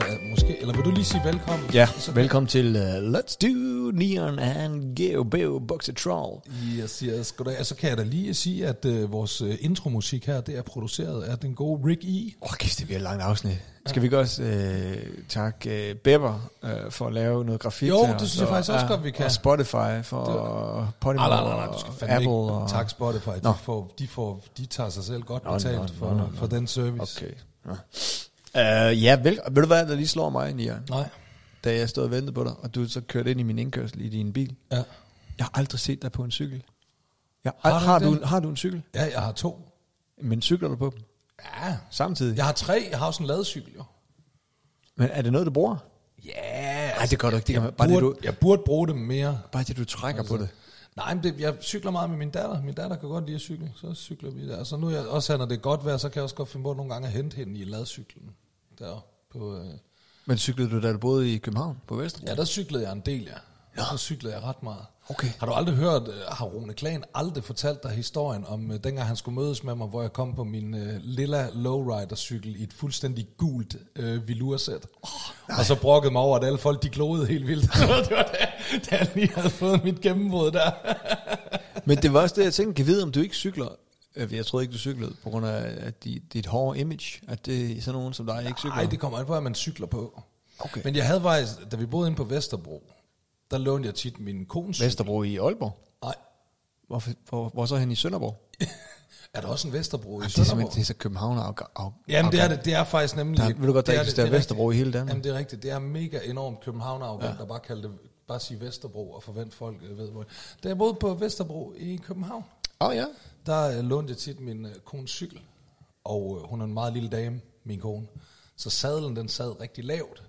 kan da måske, eller vil du lige sige velkommen? Ja, Så- velkommen til uh, Let's Do Neon and Geo Boxer Troll. Yes, yes, goddag. Og så kan jeg da lige sige, at øh, vores øh, intromusik her, det er produceret af den gode Rick E. Åh, oh, kæft, det bliver et langt afsnit. Skal vi ikke også øh, takke øh, Bepper øh, for at lave noget grafik Jo, det synes jeg og- faktisk også godt, vi kan. Og Spotify for Podimo Nej, nej, nej, du skal og fandme Apple. ikke og, tak Spotify. Nå. De, får, de, får, de tager sig selv godt Nå, betalt nå, for, nå, nå, for den service. Okay. Ja, uh, ja vel, ved du hvad, der lige slår mig, Nian? Nej. Da jeg stod og ventede på dig, og du så kørte ind i min indkørsel i din bil. Ja. Jeg har aldrig set dig på en cykel. Jeg, Har du har, du, har du en cykel? ja, jeg har to. Men cykler du på dem? Ja. Samtidig? Jeg har tre. Jeg har også en ladecykel, jo. Men er det noget, du bruger? Ja. Nej, det gør du ikke. Det Jeg kan, bare, burde, det, du, jeg burde bruge dem mere. bare det, du trækker på det. Nej, men det, jeg cykler meget med min datter. Min datter kan godt lide at cykle, så cykler vi der. Så nu jeg også her, når det er godt vejr, så kan jeg også godt finde på nogle gange at hente hende i ladcyklen. Der på, øh. Men cyklede du, da du boede i København på Vesterbro? Ja, der cyklede jeg en del, ja. Ja. Der cyklede jeg ret meget. Okay. Har du aldrig hørt, øh, har Rune Klagen aldrig fortalt dig historien om, øh, dengang han skulle mødes med mig, hvor jeg kom på min øh, lilla lowrider-cykel i et fuldstændig gult øh, velursæt. Oh, og så brokkede mig over, at alle folk de gloede helt vildt. det var da, da jeg lige havde fået mit gennembrud der. Men det var også det, jeg tænkte, kan vide, om du ikke cykler. Øh, Jeg troede ikke, du cyklede, på grund af at dit, dit hårde image, at det er sådan nogen som dig ikke cykler. Nej, det kommer an på, at man cykler på. Okay. Men jeg havde faktisk, da vi boede inde på Vesterbro, der lånte jeg tit min kones cykel. Vesterbro i Aalborg? Nej, Hvor, hvor, hvor så hen i Sønderborg? er der også en Vesterbro i Jamen, det er Sønderborg? simpelthen det er så København af, af, Jamen det er det, det er faktisk nemlig... Der, vil du godt, der det er eksisterer er Vesterbro i hele Danmark? Jamen det er rigtigt, det er mega enormt københavn ja. der bare kalde det, bare sige Vesterbro og forvente folk øh, ved hvor. Da jeg boede på Vesterbro i København, Åh oh, ja der øh, lånte jeg tit min øh, kones cykel, og øh, hun er en meget lille dame, min kone, så sadlen den sad rigtig lavt,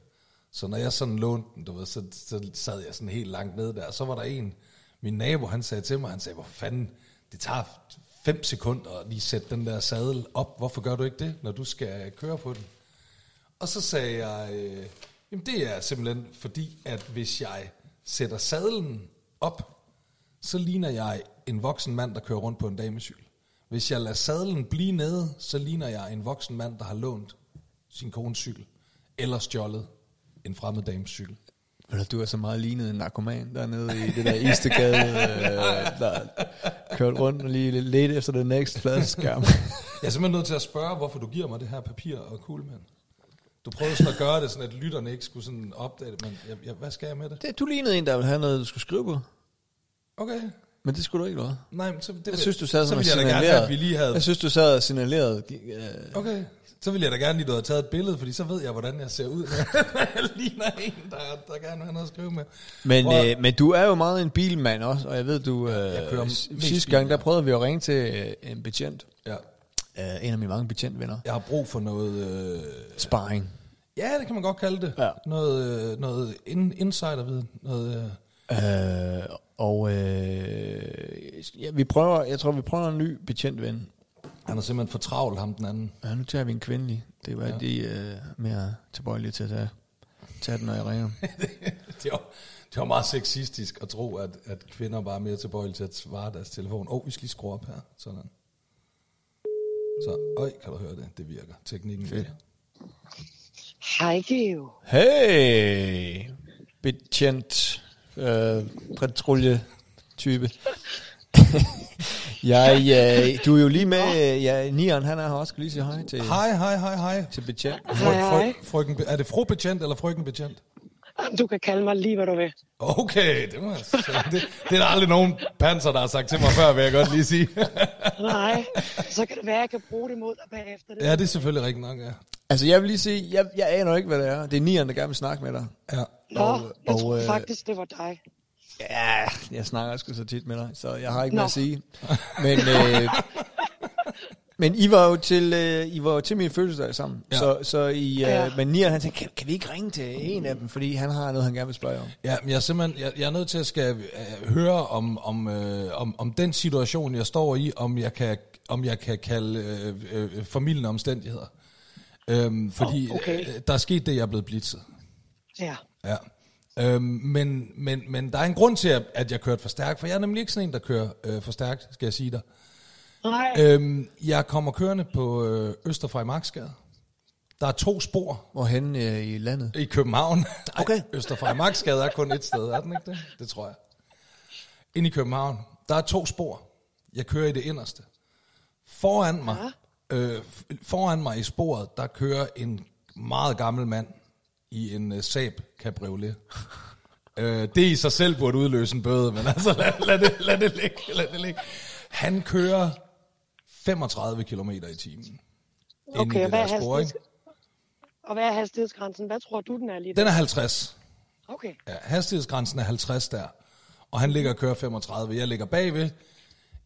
så når jeg sådan lånte den, du ved, så, så sad jeg sådan helt langt nede der, så var der en, min nabo, han sagde til mig, han sagde, hvor fanden, det tager fem sekunder at lige sætte den der sadel op, hvorfor gør du ikke det, når du skal køre på den? Og så sagde jeg, øh, jamen det er simpelthen fordi, at hvis jeg sætter sadlen op, så ligner jeg en voksen mand, der kører rundt på en damecykel. Hvis jeg lader sadlen blive nede, så ligner jeg en voksen mand, der har lånt sin kones cykel, eller stjålet en fremmed dames cykel. Du er så meget lignet en narkoman dernede i det der Istegade, øh, der kørte rundt og lige ledte efter den næste fladskærm. Jeg er simpelthen nødt til at spørge, hvorfor du giver mig det her papir og kuglemen. Du prøvede sådan at gøre det, sådan at lytterne ikke skulle sådan opdage det, men jeg, jeg, hvad skal jeg med det? det, du lignede en, der ville have noget, du skulle skrive på. Okay. Men det skulle du ikke, noget. Nej, men så, det, Jeg synes, du sad så ville jeg da gerne have, at vi lige havde... Jeg synes, du sad og signalerede. Øh, Okay, så vil jeg da gerne lige, du havde taget et billede, fordi så ved jeg, hvordan jeg ser ud, når jeg ligner en, der, der gerne vil have noget at skrive med. men, at- øh, men du er jo meget en bilmand også, og jeg ved, du... jeg kører Øh, sidste gang, der prøvede vi at ringe til øh, en betjent. Ja. Øh, en af mine mange betjentvenner. Jeg har brug for noget... Øh, Sparring. ja, det kan man godt kalde det. Ja. Noget, øh, noget in, insiderviden. Noget, øh, Øh, og øh, ja, vi prøver, jeg tror, vi prøver en ny betjentven. han er simpelthen for travlt, ham den anden. Ja, nu tager vi en kvindelig. Det var Ja. de øh, mere tilbøjelige til at tage, tage den, når jeg ringer. Det var, det var meget sexistisk at tro, at, at kvinder bare er mere tilbøjelige til at svare deres telefon. Åh, oh, vi skal lige skrue op her. Sådan. Så, øj, kan du høre det? Det virker. Teknikken Fedt. virker. Hej Geo. Hey! Betjent øh, patrulje type. Jeg, ja, du er jo lige med, ja, Nieren, han er her også, skal lige sige hej til, Hej, hej, hej, hej. til betjent. Fry, fry, frøken, er det fru betjent eller frøken betjent? Du kan kalde mig lige, hvad du vil. Okay, det må jeg det, det er der aldrig nogen panser, der har sagt til mig før, vil jeg godt lige sige. Nej, så kan det være, at jeg kan bruge det mod dig bagefter. Det. ja, det er selvfølgelig rigtigt nok, ja. Altså, jeg vil lige sige, jeg, jeg aner ikke, hvad det er. Det er Nieren, der gerne vil snakke med dig. ja. Nå, og- jeg og, tror øh, faktisk, det var dig. Ja, jeg snakker sgu så tit med dig, så jeg har ikke Nå. mere at sige. Men, øh, men I var jo til, øh, I var jo til min fødselsdag sammen. Ja. Så, så I, øh, Ja. men Nieren, han tænkte, kan, kan vi ikke ringe til en af dem, fordi han har noget, han gerne vil spørge om. Ja, men jeg er simpelthen, jeg, jeg er nødt til at skal øh, høre om, om, øh, om, om den situation, jeg står i, om jeg kan, om jeg kan kalde øh, øh, formidlende omstændigheder. Øhm, fordi Åh, okay. øh, der er sket det, jeg er blevet blitzet. Ja. Ja. Øhm, men, men, men der er en grund til, at- at jeg kørte for stærkt, for jeg er nemlig ikke sådan en, der kører øh, for stærkt, skal jeg sige dig. Nej, Øhm, jeg kommer kørende på øh, Østerfrej Marksgade. Der er to spor Hvorhen øh, i landet? i København. Okay. Ej, Østerfrej Marksgade er kun et sted, er den ikke det? Det tror jeg. Ind i København. Der er to spor. Jeg kører i det inderste. Foran mig, øh, foran mig i sporet, der kører en meget gammel mand i en uh, Saab Cabriolet. øh, det i sig selv burde udløse en bøde, men altså lad, lad, det, lad, det ligge, lad det ligge. Han kører 35 km i timen. Okay, og hvad, er spor, hastigheds... og hvad er hastighedsgrænsen? Hvad tror du, den er lige der? Den er 50. Okay. Ja, hastighedsgrænsen er 50 der. Og han ligger og kører 35. Jeg ligger bagved.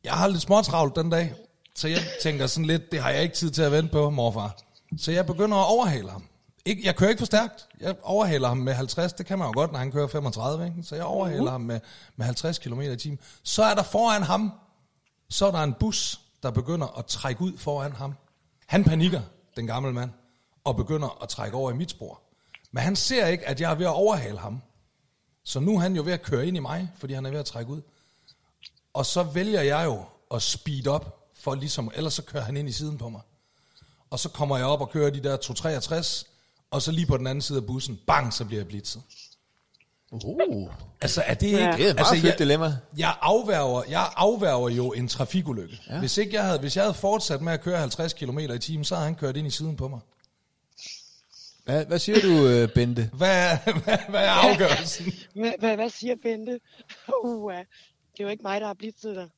Jeg har lidt småtravlt den dag. Så jeg tænker sådan lidt, det har jeg ikke tid til at vente på, morfar. Så jeg begynder at overhale ham. Ikke, jeg kører ikke for stærkt. Jeg overhaler ham med 50. Det kan man jo godt, når han kører 35. Ikke? Så jeg overhaler ham med, med 50 km i timen. Så er der foran ham, så er der en bus, der begynder at trække ud foran ham. Han panikker, den gamle mand, og begynder at trække over i mit spor. Men han ser ikke, at jeg er ved at overhale ham. Så nu er han jo ved at køre ind i mig, fordi han er ved at trække ud. Og så vælger jeg jo at speed op, for ligesom, ellers så kører han ind i siden på mig. Og så kommer jeg op og kører de der 263, og så lige på den anden side af bussen, bang, så bliver jeg blitzet. Uh, Altså er det ikke... Ja. det er et meget altså, fedt jeg, dilemma. jeg afværger, jeg afværger jo en trafikulykke. Ja. Hvis, ikke jeg havde, hvis jeg havde fortsat med at køre 50 km i timen, så havde han kørt ind i siden på mig. Hvad, hvad siger du, øh, Bente? Hvad, er- hvad, hvad er afgørelsen? Hvad, hvad, hvad siger Bente? Uh, det er jo ikke mig, der har blitzet dig.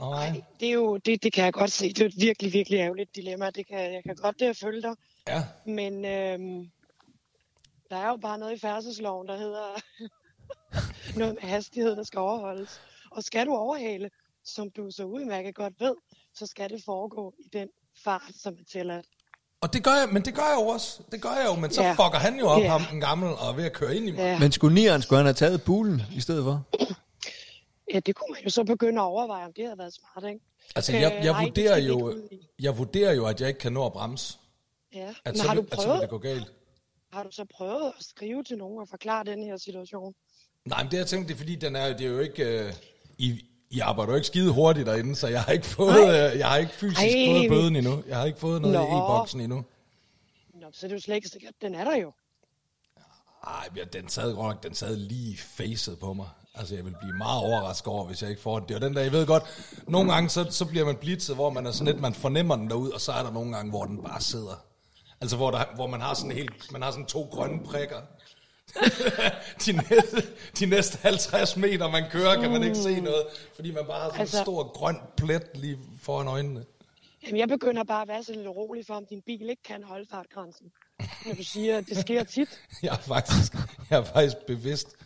Nej. Det, er jo, det, det kan jeg godt se. Det er et virkelig, virkelig ærgerligt dilemma. Det kan, jeg kan godt det følge dig. Ja. Men øhm, der er jo bare noget i færdselsloven, der hedder noget med hastighed, der skal overholdes. Og skal du overhale, som du så udmærket godt ved, så skal det foregå i den fart, som er tilladt. Og det gør jeg, men det gør jeg jo også. Det gør jeg jo, men så Ja. fucker han jo op, Ja. ham den gamle, og er ved at køre ind i mig. Ja, Men skulle Nieren, skulle han have taget bulen i stedet for? ja, det kunne man jo så begynde at overveje, om det havde været smart, ikke? Altså, jeg, Øh, jeg, nej, det vurderer vi jo, jeg vurderer jo, at jeg ikke kan nå at bremse. Ja. At Men så, har du vil, at så vil prøvet, det gå galt. Har du så prøvet at skrive til nogen og forklare den her situation? Nej, men det jeg tænkte, det er fordi, den er, det er jo ikke... Øh, I, I arbejder jo ikke skide hurtigt derinde, så jeg har ikke fået, øh, jeg har ikke fysisk Ej. fået bøden endnu. Jeg har ikke fået noget i Nå. e-boksen endnu. Nå, så er det jo slet ikke sikkert, den er der jo. Ej, ja, den sad godt nok, den sad lige facet på mig. Altså, jeg vil blive meget overrasket over, hvis jeg ikke får den. Det er den der, jeg ved godt, nogle gange, så, så bliver man blitzet, hvor man er sådan lidt, man fornemmer den derud, og så er der nogle gange, hvor den bare sidder. Altså, hvor, der, hvor man har sådan helt, man har sådan to grønne prikker. de, næste, de næste 50 meter, man kører, kan man ikke se noget, fordi man bare har sådan altså, en stor grøn plet lige foran øjnene. Jamen, jeg begynder bare at være så lidt urolig for, om din bil ikke kan holde fartgrænsen. Når du siger, at det sker tit. Jeg er faktisk, jeg er faktisk bevidst,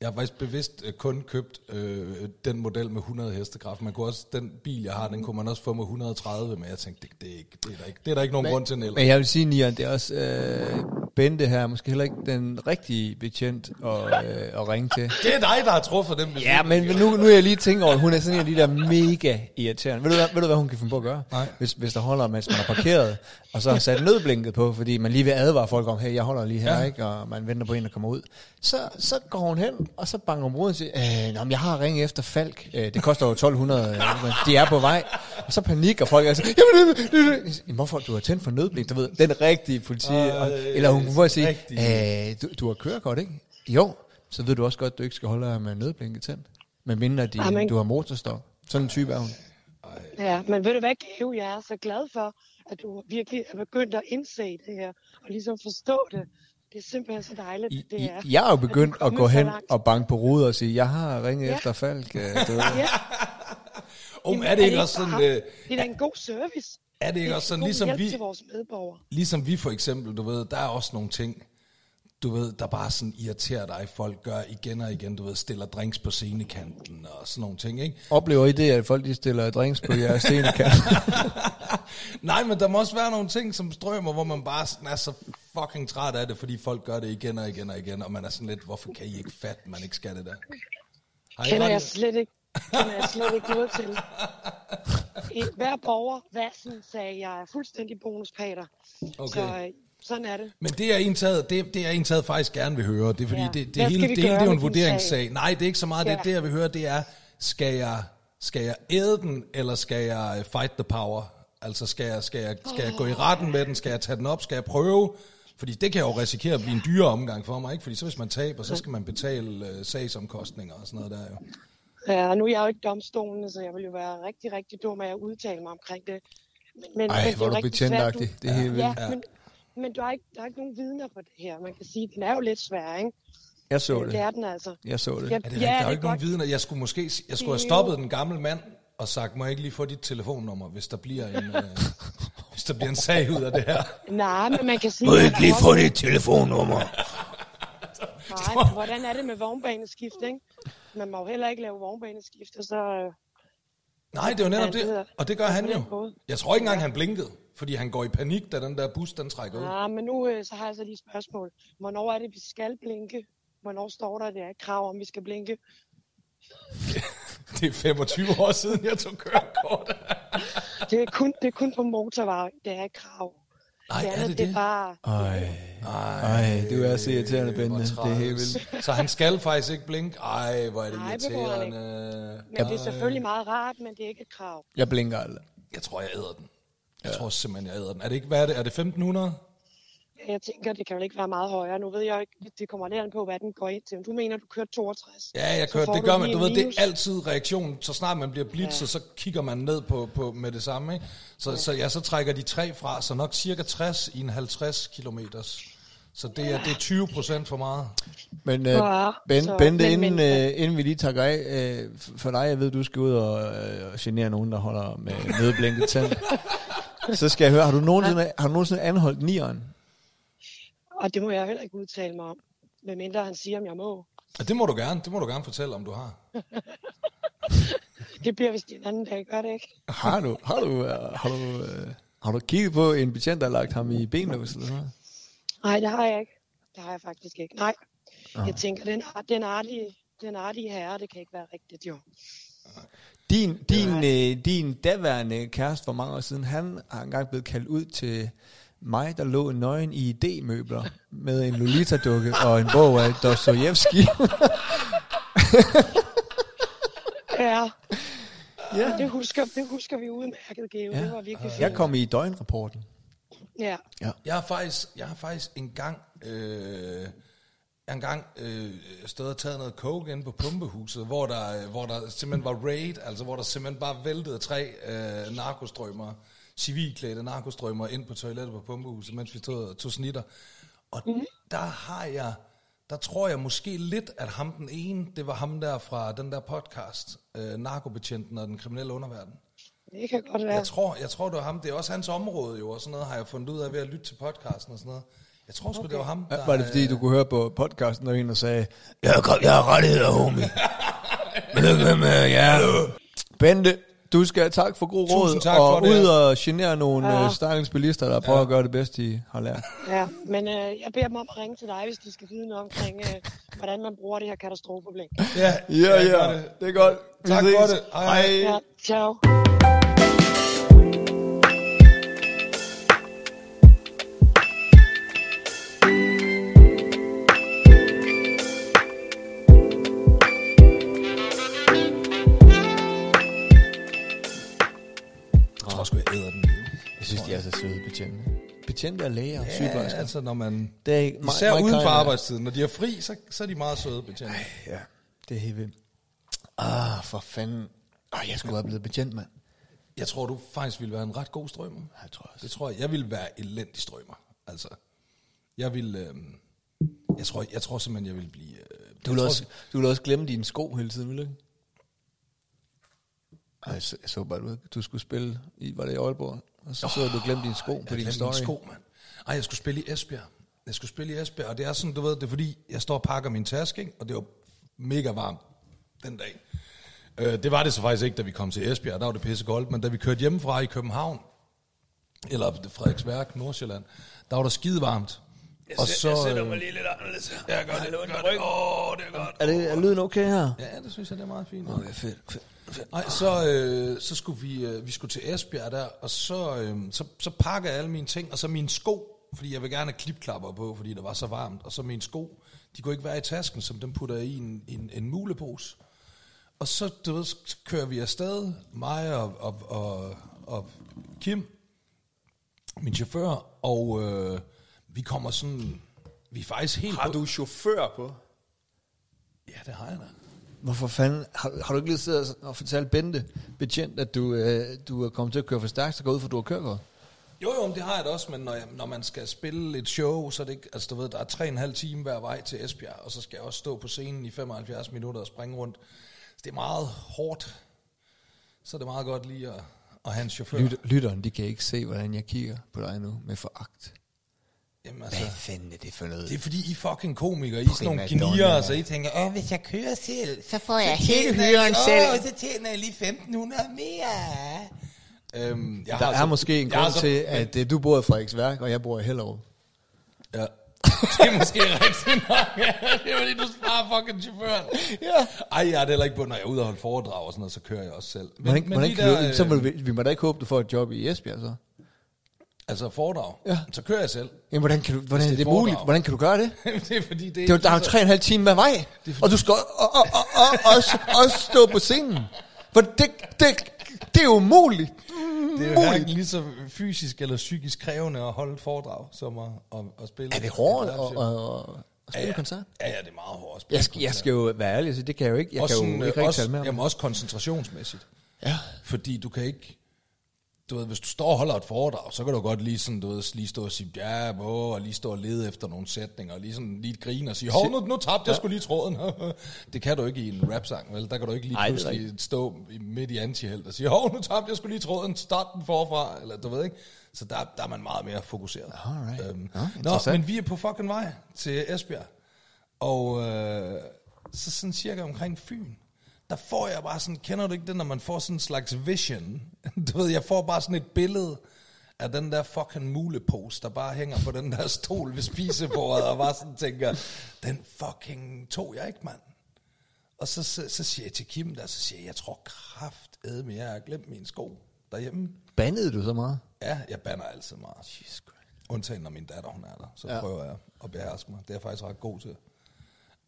jeg har faktisk bevidst øh, kun købt øh, den model med 100 hestekraft. Man kunne også, den bil, jeg har, den kunne man også få med 130, men jeg tænkte, det, det, er, ikke, det, er, der ikke, det er der ikke nogen grund til, Niel. Men jeg vil sige, Nian, det er også øh, Bente her, måske heller ikke den rigtige betjent at, øh, at ringe til. Det er dig, der har truffet den Ja, men nu, nu er jeg lige tænkt over, at hun er sådan en af de der mega irriterende. Ved du, hvad, ved du, hvad hun kan finde på at gøre? Nej. Hvis, hvis der holder, mens man er parkeret, og så har sat nødblinket på, fordi man lige vil advare folk om, hey, jeg holder lige her, Ja. ikke? og man venter på en, der kommer ud. Så, så går hun hen, og så banker hun ruden og siger, øh, nå, men jeg har ringet efter Falk. Øh, det koster jo 1200, øh, de er på vej. Og så panik, og folk er sådan, jamen, det, det. Jamen, hvorfor du har tændt for nødblink? Du ved, den rigtige politi. Og, eller hun kunne få at sige, øh, du, du har kørekort, ikke? Jo, så ved du også godt, at du ikke skal holde dig med nødblinket tændt. Men mindre de, Amen. du har motorstop. Sådan en type er hun. Ja, men ved du hvad, Geo, jeg er så glad for, at du virkelig er begyndt at indse det her, og ligesom forstå det. Det er simpelthen så dejligt, I, det er. jeg er jo at begyndt at kommet gå hen og banke på ruder og sige, jeg har ringet Ja. efter Falk. øh, Du. Ja, Oh, Jamen, er det ikke også sådan, øh, Det er da en god service. Er det ikke Det også sådan, ligesom vi, til vores medborgere. ligesom vi for eksempel, du ved, der er også nogle ting, du ved, der bare sådan irriterer dig, folk gør igen og igen, du ved, stiller drinks på scenekanten og sådan nogle ting, ikke? Oplever I det, at folk de stiller drinks på jeres scenekant? Nej, men der må også være nogle ting, som strømmer, hvor man bare sådan er så fucking træt af det, fordi folk gør det igen og igen og igen, og man er sådan lidt, hvorfor kan I ikke fatte, man ikke skal det der? Har I Kender ret jeg det? slet ikke, kender jeg slet ikke noget til. En, hver borger, Vassen, sagde, jeg er fuldstændig bonuspater. Okay. Så øh, sådan er det. Men det er en taget, det, det er en taget faktisk gerne vil høre. Det er fordi, Ja. det, det, Hvad hele, det hele det er jo en vurderingssag. sag? Nej, det er ikke så meget. Det, Ja. det jeg vil høre, det er, skal jeg, skal jeg æde den, eller skal jeg øh, fight the power? Altså, skal jeg, skal, jeg, skal jeg gå i retten med den? Skal jeg tage den op? Skal jeg prøve? Fordi det kan jo risikere at blive en dyre omgang for mig, ikke? Fordi så hvis man taber, så skal man betale øh, sagsomkostninger og sådan noget der jo. Ja, og nu er jeg jo ikke domstolen, så jeg vil jo være rigtig, rigtig dum af at udtale mig omkring det. Men, men, Ej, men hvor er du betjentagtig. Det helt vildt. Ja, men, men der, er ikke, der er ikke nogen vidner på det her. Man kan sige, den er jo lidt svær, ikke? Jeg så Det det. er den altså. Jeg så det. Ja, Er det ja, der er jo ikke nogen godt. vidner. Jeg skulle måske jeg skulle have stoppet den gamle mand og sagt, må jeg ikke lige få dit telefonnummer, hvis der bliver en, øh, hvis der bliver en sag ud af det her. Nej, men man kan sige... Må jeg ikke lige få dit telefonnummer? Nej, hvordan er det med vognbaneskift, ikke? Man må jo heller ikke lave vognbaneskift, og så... øh, Nej, det er jo netop det og det gør han jo. Jeg tror ikke engang, han blinkede, fordi han går i panik, da den der bus, den trækker ud. Ja, men nu øh, så har jeg så lige et spørgsmål. Hvornår er det, vi skal blinke? Hvornår står der, det er et krav om, vi skal blinke? Det er 25 år siden, jeg tog kørekort. Det er kun, det er kun på motorvej, det er et krav. Nej, det er det det det? bare... Ej, ej, du er så irriterende, Bente. Det er helt vildt. Så han skal faktisk ikke blinke? Ej, hvor er det Nej, det irriterende. Men det er selvfølgelig meget rart, men det er ikke et krav. Jeg blinker aldrig. Jeg tror, jeg æder den. Jeg tror simpelthen, jeg æder den. Er det ikke, hvad er det? Er det 1500? Jeg tænker, det kan jo ikke være meget højere. Nu ved jeg ikke, det kommer lidt an på, hvad den går ind til. Du mener, du kører 62. Ja, jeg kørte, det gør man. Du ved, det er altid reaktionen. Så snart man bliver blitzet, ja. så kigger man ned på, på med det samme. Ikke? Så, ja. så, ja, så trækker de tre fra, så nok cirka 60 i en 50 kilometers. Så det er, det er 20 procent for meget. Men uh, Ja, ben, så- Bente, men- inden, men- uh, inden vi lige tager af, uh, for dig, jeg ved, du skal ud og uh, genere nogen, der holder med nødblinket tænd. Så skal jeg høre, har du nogensinde, har du nogensinde anholdt nieren? Og det må jeg heller ikke udtale mig om. Medmindre han siger, om jeg må. Og det må du gerne. Det må du gerne fortælle, om du har. Det bliver vist en anden dag, gør det ikke? Har du, har du, uh, har du, uh, har du kigget på en betjent, der har lagt ham i benlås eller sådan noget? Nej, det har jeg ikke. Det har jeg faktisk ikke. Nej. Jeg tænker, den, den, artige, den artige herre, det kan ikke være rigtigt, jo. Din, din, øh, din daværende kæreste for mange år siden, han har engang blevet kaldt ud til mig, der lå nøgen i D-møbler med en Lolita-dukke og en bog af Dostojevski. Ja, ja. det husker, det husker vi udmærket, Geo. Ja. Det var virkelig fint. Jeg kom i døgnrapporten. Ja. Jeg har faktisk, jeg har faktisk engang, øh, engang øh, stået og taget noget coke inde på pumpehuset, hvor der, øh, hvor der simpelthen var raid, altså hvor der simpelthen bare væltede tre øh, narkostrømmer, civilklædte narkostrømmer ind på toilettet på pumpehuset, mens vi tog, tog snitter. Og mm. der har jeg, der tror jeg måske lidt, at ham den ene, det var ham der fra den der podcast, øh, Narkobetjenten og den kriminelle underverden. Det kan godt være. Jeg tror, jeg tror, det var ham. Det er også hans område jo, og sådan noget har jeg fundet ud af ved at lytte til podcasten og sådan noget. Jeg tror sgu, okay. det var ham, der... Var det fordi, du kunne høre på podcasten, når en der sagde, Jeg har, jeg har rettigheder, homie. Men det er med ja. Bente, du skal have tak for god Tusind råd, tak for og det, ud ja. og genere nogle Ja. ja. stakkels bilister, der prøver at gøre det bedste, de har lært. Ja, men øh, jeg beder dem om at ringe til dig, hvis de skal vide noget omkring, øh, hvordan man bruger det her katastrofeblink. Ja, Ja, ja, det. det er godt. Vi Tak ses. for det. Hej, hej. Hej. Ja, ciao. Betjente er læger og Ja, sygeplejersker. altså når man... Det er ikke- Især Mike uden for arbejdstiden. Når de er fri, så, så er de meget søde betjente. Ja, det er helt vildt. Ah, for fanden. Ah, jeg skulle have blevet betjent, mand. Jeg tror, du faktisk ville være en ret god strømmer. Jeg tror også. Det tror jeg. Jeg vil være elendig strømmer. Altså, jeg vil... Øh, jeg, tror, jeg tror simpelthen, jeg vil blive... Øh, Du vil, også, du vil også glemme dine sko hele tiden, vil du ikke? Ej, jeg, så, jeg så bare, du, du skulle spille i, var det i Aalborg? Og så så du glemte dine sko på din story. sko, mand. Ej, jeg skulle spille i Esbjerg. Jeg skulle spille i Esbjerg, og det er sådan, du ved, det er fordi, jeg står og pakker min taske, ikke? og det var mega varmt den dag. Øh, det var det så faktisk ikke, da vi kom til Esbjerg, der var det pisse koldt, men da vi kørte hjemmefra i København, eller Frederiksværk, Nordsjælland, der var der skide varmt. Og så, jeg sætter mig lige lidt anderledes her. Ja, gør det, gør det. Åh, det er godt. Er, det, er lyden okay her? Ja, det synes jeg, det er meget fint. Okay, fedt, fedt. Nej, så, øh, så skulle vi, øh, vi skulle til Esbjerg der, og så, øh, så, så pakker jeg alle mine ting, og så mine sko, fordi jeg vil gerne have klipklapper på, fordi det var så varmt, og så mine sko, de kunne ikke være i tasken, som dem putter jeg i en, en, en mulepose. Og så, du ved, så kører vi afsted, mig og, og, og, og Kim, min chauffør, og øh, vi kommer sådan, vi er faktisk helt Har på- du chauffør på? Ja, det har jeg da. Hvorfor fanden? Har, har du ikke lige siddet og fortalt Bente, betjent, at du, øh, du er kommet til at køre for stærkt, så går ud for, at du har kørekort? Jo, jo, men det har jeg da også, men når, jeg, når man skal spille et show, så er det ikke, altså du ved, der er tre og en halv time hver vej til Esbjerg, og så skal jeg også stå på scenen i 75 minutter og springe rundt. Så det er meget hårdt. Så er det meget godt lige at, at have en chauffør. Lyt, lytteren, de kan ikke se, hvordan jeg kigger på dig nu med foragt. Jamen, altså, fanden er det for noget? det er fordi, I er fucking komikere. I er sådan nogle gnier, så I tænker, åh, hvis jeg kører selv, Så får jeg så hele hyren selv. Åh, så tjener jeg lige 1500 mere. Øhm, jeg Der har er så- måske en grund så- til, at øh, du bor i Frederiksværk, og jeg bor i Hellerup. Ja. Det er måske rigtigt nok. Ja, det er fordi, du sparer fucking chaufføren. Ja. Ej, jeg er det heller ikke på, når jeg er ude og holde foredrag og sådan noget, så kører jeg også selv. Men, Hvordan, men lige kan der, så må øh, du, vi må da ikke håbe, du får et job i Esbjerg, så. Altså foredrag, Ja. så kører jeg selv. Jamen, hvordan, kan du, hvordan det er det foredrag. muligt? Hvordan kan du gøre det? det er fordi, det Det er, jo- der er jo tre og en halv time med vej, og du skal og, og, og, og, også, også stå på scenen. For det, det, det er umuligt. det er jo hverken lige så fysisk eller psykisk krævende at holde foredrag, som at, at, at spille. Er det hårdt at, at, at, spille ja, ja. koncert? Ja, ja, det er meget hårdt at spille Jeg skal, jeg skal jo være ærlig sige, det kan jeg jo ikke. Jeg også kan jo sådan, ikke øh, også, tale med om. jamen, også koncentrationsmæssigt. Ja. Fordi du kan ikke... Du ved, hvis du står og holder et foredrag, så kan du godt lige, sådan, du ved, lige stå og sige, ja, hvor, og lige stå og lede efter nogle sætninger, og lige, sådan, lige grine og sige, hov, nu, nu tabte jeg skulle lige tråden. det kan du ikke i en rapsang, vel? Der kan du ikke lige Ej, pludselig stå i- midt i antihelt og sige, hov, nu tabte jeg skulle lige tråden, start den forfra, eller du ved ikke. Så der, der er man meget mere fokuseret. Alright. Øhm, Ja, Nå, men vi er på fucking vej til Esbjerg. Og øh, så sådan cirka omkring Fyn, der får jeg bare sådan, kender du ikke det, når man får sådan en slags vision? Du ved, jeg får bare sådan et billede af den der fucking mulepose, der bare hænger på den der stol ved spisebordet, og bare sådan tænker, den fucking tog jeg ikke, mand. Og så, så, så siger jeg til Kim der, så siger jeg, jeg tror kraft med jeg har glemt mine sko derhjemme. Bandede du så meget? Ja, jeg banner altid meget. Jesus Christ. Undtagen når min datter, hun er der. Så ja. prøver jeg at beherske mig. Det er jeg faktisk ret god til.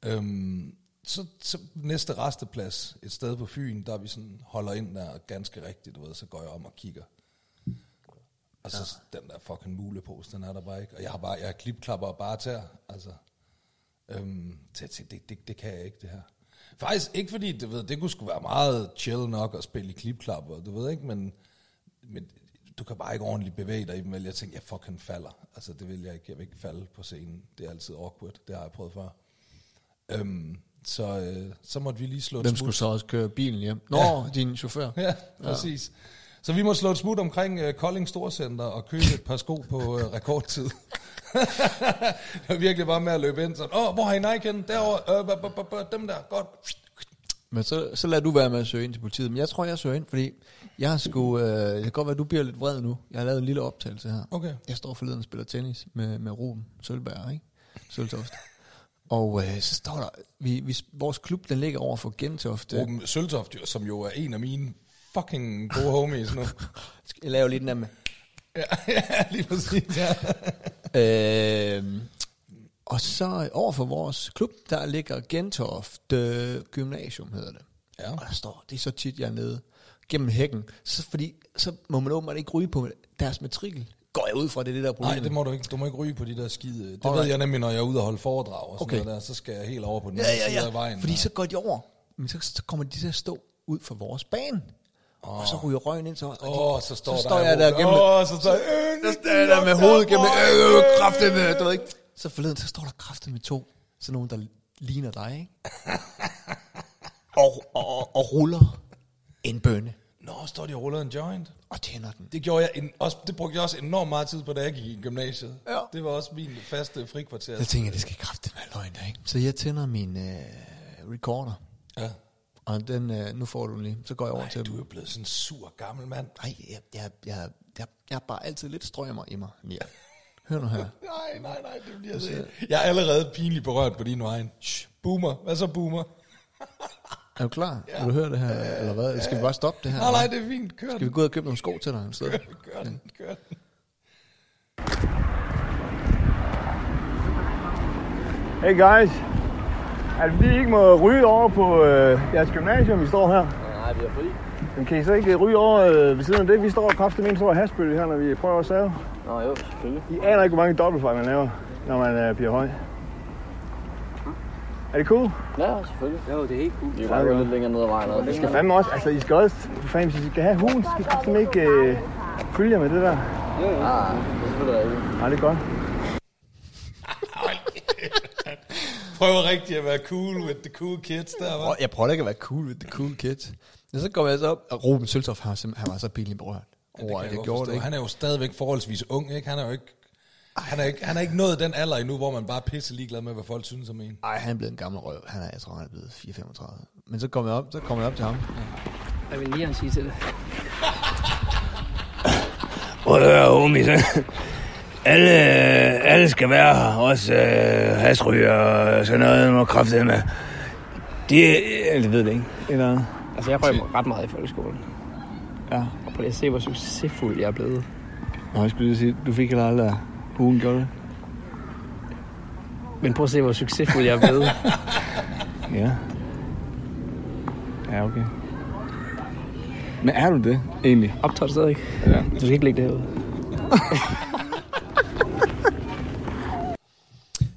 Øhm, så, så næste resteplads, et sted på Fyn, der vi sådan holder ind der ganske rigtigt, du ved, så går jeg om og kigger. Og så ja. den der fucking mulepose, den er der bare ikke. Og jeg har bare, jeg har klipklapper og bare tær, altså. Øhm, tænkte, det, det, det kan jeg ikke, det her. Faktisk ikke fordi, du ved, det kunne sgu være meget chill nok at spille i klipklapper, du ved ikke, men, men du kan bare ikke ordentligt bevæge dig i dem, vel? Jeg tænkte, jeg fucking falder. Altså, det vil jeg ikke. Jeg vil ikke falde på scenen. Det er altid awkward. Det har jeg prøvet før. Øhm, så, øh, så måtte vi lige slå et Hvem smut. skulle så også køre bilen hjem? Nå, Ja. din chauffør. Ja, præcis. Så vi må slå et smut omkring uh, Kolding Storcenter og købe et par sko på uh, rekordtid. det var virkelig bare med at løbe ind sådan, åh, hvor har I Nike henne? Derovre, øh, b- b- b- dem der, godt. Men så, så lader du være med at søge ind til politiet. Men jeg tror, jeg søger ind, fordi jeg har sgu... Øh, det kan godt være, at du bliver lidt vred nu. Jeg har lavet en lille optagelse her. Okay. Jeg står forleden og spiller tennis med, med Ruben Sølberg, ikke? Søltoft. Og øh, så står der... Vi, vi, vores klub, den ligger over for Gentofte. Ruben Søltoft, som jo er en af mine fucking gode homies nu. Jeg lave lidt den der med... ja, ja, lige præcis, ja. Øh, og så over for vores klub, der ligger Gentofte øh, Gymnasium, hedder det. Ja. Og der står, det er så tit, jeg er nede gennem hækken. Så, fordi, så må man åbenbart ikke ryge på deres matrikel. Går jeg ud fra, det er det der problem. Nej, det må du ikke. Du må ikke ryge på de der skide. Det Alright. ved jeg nemlig, når jeg er ude og holde foredrag og sådan Okay. noget der, så skal jeg helt over på den Ja, anden ja, side af ja. vejen. Fordi og- så går de over. Men så, så kommer de til at stå ud for vores bane. Og så ryger røgen ind til os. Åh, oh, så står så der står jeg der gennem... Åh, så står jeg... Der står jeg der med hovedet gennem... Øh, kraftet med, du ved ikke. Så forleden, så står der kraftet med to. Sådan nogen, der ligner dig, ikke? og, og, og ruller en bønne. Nå, står de og ruller en joint. Og tænder den. Det, gjorde jeg en, også, det brugte jeg også enormt meget tid på, da jeg gik i gymnasiet. Ja. Det var også min faste frikvarter. Jeg, det skal kraftigt være løgn der, ikke? Så jeg tænder min øh, recorder. Ja. Og den, øh, nu får du den lige. Så går jeg over Ej, til du er jo blevet sådan en sur gammel mand. Nej, jeg, jeg, jeg, jeg, jeg er bare altid lidt strømmer i mig. Ja. Hør nu her. Nej, nej, nej, det bliver det. Jeg er allerede pinligt berørt på din vej. Shh, boomer. Hvad så boomer? Er du klar? Ja. Vil du høre det her, eller hvad? Skal vi bare stoppe det her? Nej, nej, det er fint. Kør Skal vi gå ud og købe nogle sko til dig et sted? Kør den, kør den. Hey guys, er det fordi I ikke må ryge over på øh, jeres gymnasium, vi står her? Nej, vi er fri. Men kan I så ikke ryge over øh, ved siden af det? Vi står kraftigt med en stor hasbølge her, når vi prøver at save. Nå jo, selvfølgelig. I aner ikke, hvor mange dobbeltfejl man laver, når man øh, bliver høj. Er det cool? Ja, selvfølgelig. Jo, det er helt cool. Vi kan Ja, det er lidt længere ned ad vejen. og I det skal fandme også, altså I skal også, for fanden, hvis I skal have hunden, så skal I fandme ikke øh, følge jer med det der. Ja, det er selvfølgelig rigtigt. Nej, det er godt. Prøver rigtig at være cool with the cool kids der, hva'? Jeg prøver ikke at være cool with the cool kids. Men så går jeg så op, og Ruben Søltoft, han, han var så pinligt berørt over, kan at jeg godt gjorde det. Ikke? Han er jo stadigvæk forholdsvis ung, ikke? Han er jo ikke... Han er ikke, han er ikke nået den alder endnu, hvor man bare er pisse ligeglad med, hvad folk synes om en. Ej, han er blevet en gammel røv. Han er, jeg tror, han er blevet 4-35. Men så kommer jeg op, så kommer jeg op til ham. Jeg vil lige sige til det. Prøv at høre, homies. Alle, alle skal være her. Også øh, hasryger og sådan noget. Må kraftigt med. De, det ved det ikke. Eller, Altså, jeg røg ret meget i folkeskolen. ja. Og prøv lige at se, hvor succesfuld jeg er blevet. Nå, jeg skulle lige sige, du fik heller aldrig ugen gjorde det. Men prøv at se, hvor succesfuld jeg er blevet. Ja. Ja, okay. Men er du det, egentlig? Optager du stadig? Ja. Du skal ikke lægge det herude.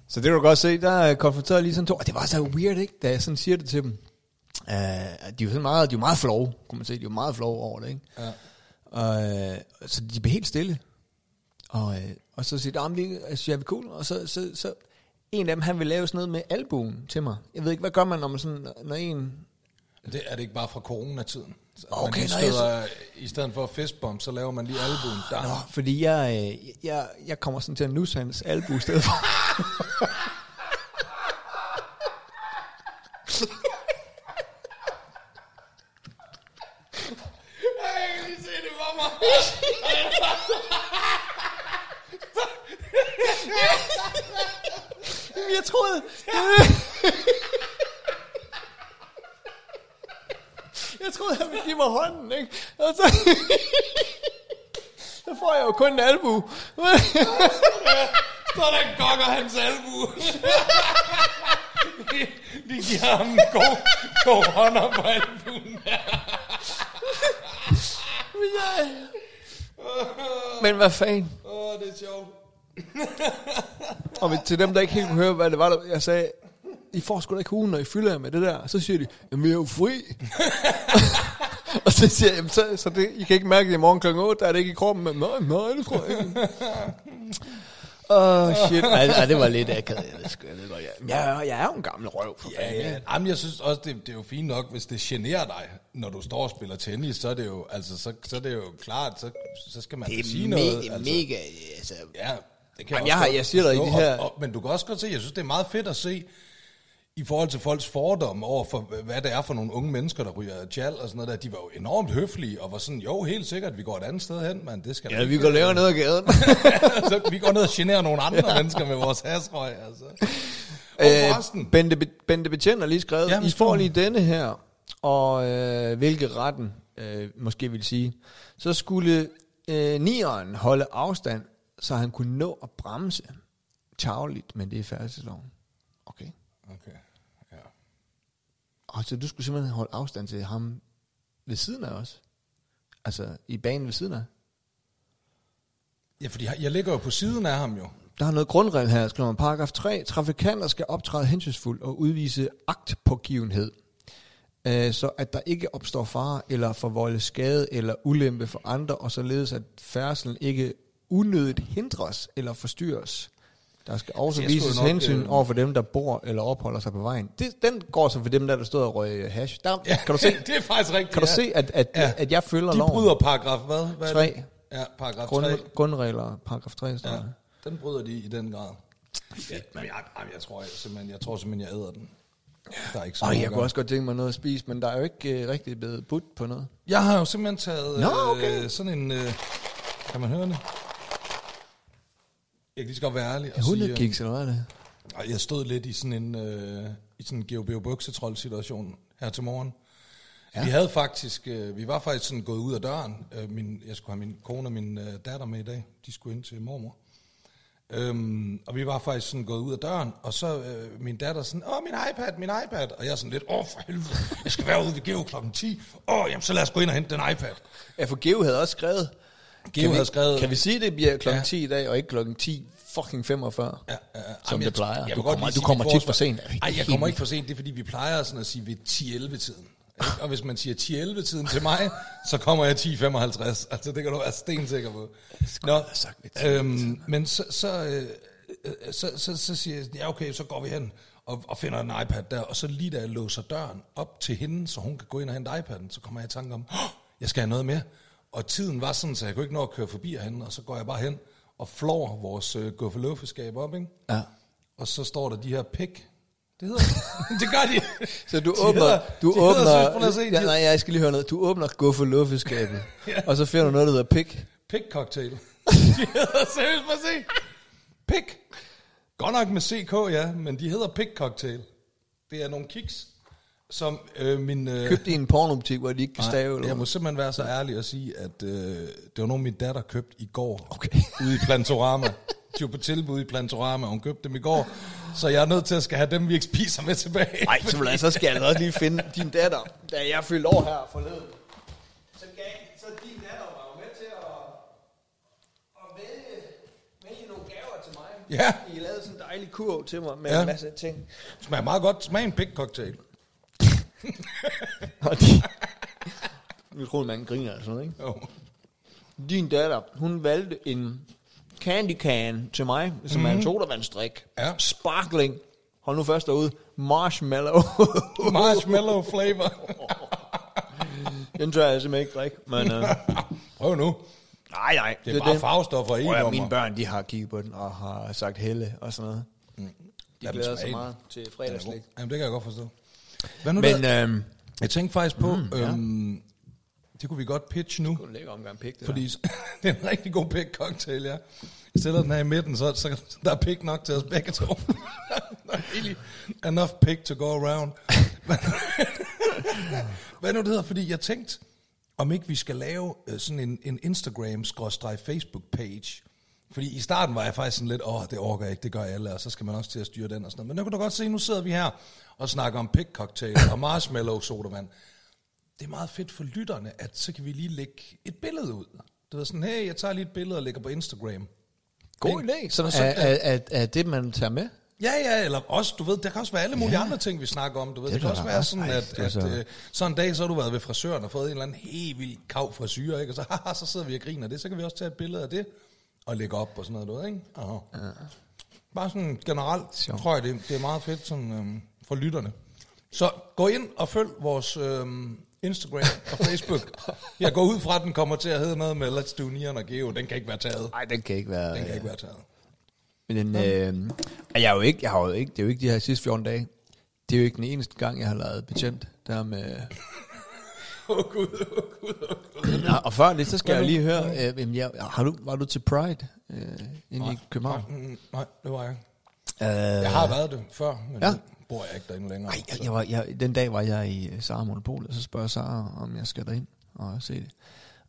Så det kan du godt se, der konfronterede lige sådan to. Og det var så weird, ikke? Da jeg sådan siger det til dem. Uh, de er jo sådan meget, de er jo meget flove, kunne man se. De er jo meget flove over det, ikke? Ja. Og, uh, så de blev helt stille. Og, uh, og så siger at det er jeg cool. Og så, så, så, en af dem, han vil lave sådan noget med albuen til mig. Jeg ved ikke, hvad gør man, når man sådan, når en... Det er det ikke bare fra coronatiden. Så Okay, man lige nej, I stedet for fistbomb, så laver man lige albuen. Der. Nå, fordi jeg, øh, jeg, jeg kommer sådan til at nusse hans albu i stedet for. Jeg kan lige se det for mig. Jeg troede... jeg troede, han ville give mig hånden, ikke? Og så... så får jeg jo kun en albu. Så der gokker hans albu. vi, vi giver ham en god, god hånder på albuen. Men hvad fanden? Åh, oh, det er sjovt. Og til dem, der ikke helt kunne høre, hvad det var, der, jeg sagde, I får sgu da ikke ugen, når I fylder jer med det der. Så siger de, jamen jeg er jo fri. og så siger jeg, jamen, så, så det, I kan ikke mærke det i morgen kl. 8, der er det ikke i kroppen. Men nej, nej, det tror jeg ikke. Åh, oh, shit. Ej, ej, det var lidt akavet. Jeg ved, sgu, jeg ved godt, jeg, jeg, jeg er jo en gammel røv. For Ja, ja. Jamen, jeg synes også, det, det er jo fint nok, hvis det generer dig, når du står og spiller tennis, så er det jo, altså, så, så er det jo klart, så, så skal man Det er sige me- noget. det er altså. mega, altså, Ja, det kan Jamen, jeg har- godt jeg siger dig, i de her- Og, og, men du kan også godt se, jeg synes, det er meget fedt at se, i forhold til folks fordomme over for, hvad det er for nogle unge mennesker, der ryger tjal og sådan noget der. De var jo enormt høflige, og var sådan, jo, helt sikkert, vi går et andet sted hen, men det skal ja, vi går længere ned ad gaden. så vi går ned og generer nogle andre ja. mennesker med vores hasrøg, altså. Og forresten, Øh, Bente, Be- Bente Betjent har lige skrevet, Ja, ja, men I får lige denne her, og øh, hvilke retten øh, måske vil sige. Så skulle øh, nieren holde afstand, så han kunne nå at bremse tavligt, men det er færdselsloven. Okay. okay. ja. Og så du skulle simpelthen holde afstand til ham ved siden af os. Altså i banen ved siden af. ja, fordi jeg ligger jo på siden af ham jo. Der er noget grundregel her, skriver man. Paragraf 3. Trafikanter skal optræde hensynsfuldt og udvise agtpågivenhed. øh, så at der ikke opstår fare eller forvolde skade eller ulempe for andre, og således at færdselen ikke unødigt hindres eller forstyrres. Der skal også skulle vises nok, hensyn øh, over for dem, der bor eller opholder sig på vejen. Det, den går så for dem, der, der stod og røg hash. Der, ja, kan du se, det er faktisk rigtigt. kan du ja. se at, at, Ja. at jeg følger De loven? bryder paragraf hvad? hvad er Tre. det? Ja, paragraf Grund, 3. grundregler, paragraf 3, står Ja, den bryder de i den grad. Ja, men jeg, jeg, jeg, tror, jeg, simpelthen, jeg tror simpelthen, jeg æder den. Der er ikke så meget jeg kunne også godt tænke mig noget at spise, men der er jo ikke øh, rigtig blevet budt på noget. Jeg har jo simpelthen taget Nå, okay. øh, sådan en... Øh, kan man høre det? Jeg kan lige så godt være ærlig og sige... øh, Hundekiks, eller hvad er det? ej, jeg stod lidt i sådan en, øh, i sådan en GOBO buksetrold situation her til morgen. Ja. Vi havde faktisk, øh, vi var faktisk sådan gået ud af døren. Øh, min, jeg skulle have min kone og min øh, datter med i dag. De skulle ind til mormor. Øhm, og vi var faktisk sådan gået ud af døren, og så øh, min datter sådan, åh, min iPad, min iPad. Og jeg er sådan lidt, åh, for helvede, jeg skal være ude ved Geo klokken 10. Åh, jamen, så lad os gå ind og hente den iPad. Ja, for Geo havde også skrevet. Geo Kan vi- skrevet... Kan vi sige, det bliver klokken Ja. 10 i dag, og ikke klokken 10 fucking 45? Ja, ja. Som Jamen, det jeg- plejer. jeg vil Du kommer- du kommer tit for sent. Nej, jeg kommer ikke for sent. Det er fordi, vi plejer sådan at sige ved 10-11-tiden. Ikke? Og hvis man siger 10-11-tiden til mig, så kommer jeg 10-55. Altså, det kan du være stensikker på. Nå, sagt ved 10-11-tiden. øhm, men så, så, øh, øh, så, så, så siger jeg, ja okay, så går vi hen og, og finder en iPad der, og så lige da jeg låser døren op til hende, så hun kan gå ind og hente iPad'en, så kommer jeg i tanke om, "Åh, jeg skal have noget med. Og tiden var sådan, så jeg kunne ikke nå at køre forbi hende, og så går jeg bare hen og flår vores øh, guffeluffeskab op, ikke? Ja. Og så står der de her pik. Det hedder det. gør de. Så du De åbner, hedder- du de hedder, åbner, lige at se, ja, nej, jeg skal lige høre noget. Du åbner guffeluffeskabet, og så finder du noget, der hedder pik. Pik cocktail. de hedder seriøst, prøv at se. Pik. Godt nok med CK, ja, men de hedder pik cocktail. Det er nogle kiks, som øh, min... Øh, Købte i en pornobutik, hvor de ikke kan stave. Eller jeg må simpelthen være så ærlig at sige, at øh, det var nogen, min datter købte i går. Okay. Ude i Plantorama. De var på tilbud i Plantorama, og hun købte dem i går. Så jeg er nødt til at skal have dem, vi ikke spiser med tilbage. Nej, så, så skal jeg altså også lige finde din datter, da jeg fyldte år her forleden. Så, gav, så din datter var jo med til at, at vælge, vælge nogle gaver til mig. Ja. I lavede sådan en dejlig kurv til mig med Ja. en masse ting. smager meget godt. Smag en pik cocktail. Og de, nu tror man griner og sådan noget, ikke? Jo. Din datter, hun valgte en candy can til mig, som mm. er en sodavandsdrik. Ja. Sparkling. Hold nu først derude. Marshmallow. Marshmallow flavor. den tør jeg simpelthen ikke drikke. Men, uh, Prøv nu. nej, nej. Det er bare farvestoffer i nummer. mine børn, de har kigget på den og har sagt helle og sådan noget. De Jamen, glæder sig meget til fredagslæg. Jamen, det kan jeg godt forstå. Hvad nu Men der? øhm, Jeg tænkte faktisk på, mm, øhm, det kunne vi godt pitch nu. det en lækker omgang pik, det Fordi det er en rigtig god pik cocktail, ja. Jeg stiller den her i midten, så, så der er pik nok til os begge to. really enough pik to go around. Men- Hvad nu det hedder? Fordi jeg tænkte, om ikke vi skal lave øh, sådan en, en Instagram-Facebook-page. Fordi i starten var jeg faktisk sådan lidt, åh, det orker jeg ikke, det gør alle, og så skal man også til at styre den og sådan noget. Men nu kan du godt se, nu sidder vi her og snakker om pik cocktail og marshmallow sodavand det er meget fedt for lytterne, at så kan vi lige lægge et billede ud. Det er sådan, hey, jeg tager lige et billede og lægger på Instagram. God idé. Så er, er, er, er det, man tager med? Ja, ja, eller også, du ved, der kan også være alle mulige ja. andre ting, vi snakker om. Du ved, det, Det kan også være sådan, Ej, at, det er at så- øh, så en dag, så har du været ved frisøren og fået en eller anden helt vild kav frisyr, ikke? Og så, haha, så sidder vi og griner det. Så kan vi også tage et billede af det og lægge op og sådan noget, du ved, ikke? Aha. Ja. Bare sådan generelt, Sjovt. tror jeg, det, det er meget fedt sådan, øhm, for lytterne. Så gå ind og følg vores øhm, Instagram og Facebook. Jeg går ud fra, at den kommer til at hedde noget med Let's Do Nian og Geo. Den kan ikke være taget. Nej, den kan ikke være... Den kan ikke være taget. Men den, øh, jeg er jo ikke, jeg har jo ikke, det er jo ikke de her sidste 14 dage. Det er jo ikke den eneste gang, jeg har lavet betjent. Der med, Åh oh, gud, åh oh, gud, åh oh, gud. Nå, og før det, så skal jeg lige høre, øh, jamen, jeg, har du, var du til Pride øh, inde i København? Nej, mm, nej, det var jeg ikke. Øh, Jeg har været det før, men Ja. ja. bor jeg ikke derinde længere. Ej, jeg, jeg var, jeg, den dag var jeg i øh, Sara Monopol, og så spørger Sara, om jeg skal derind og se det.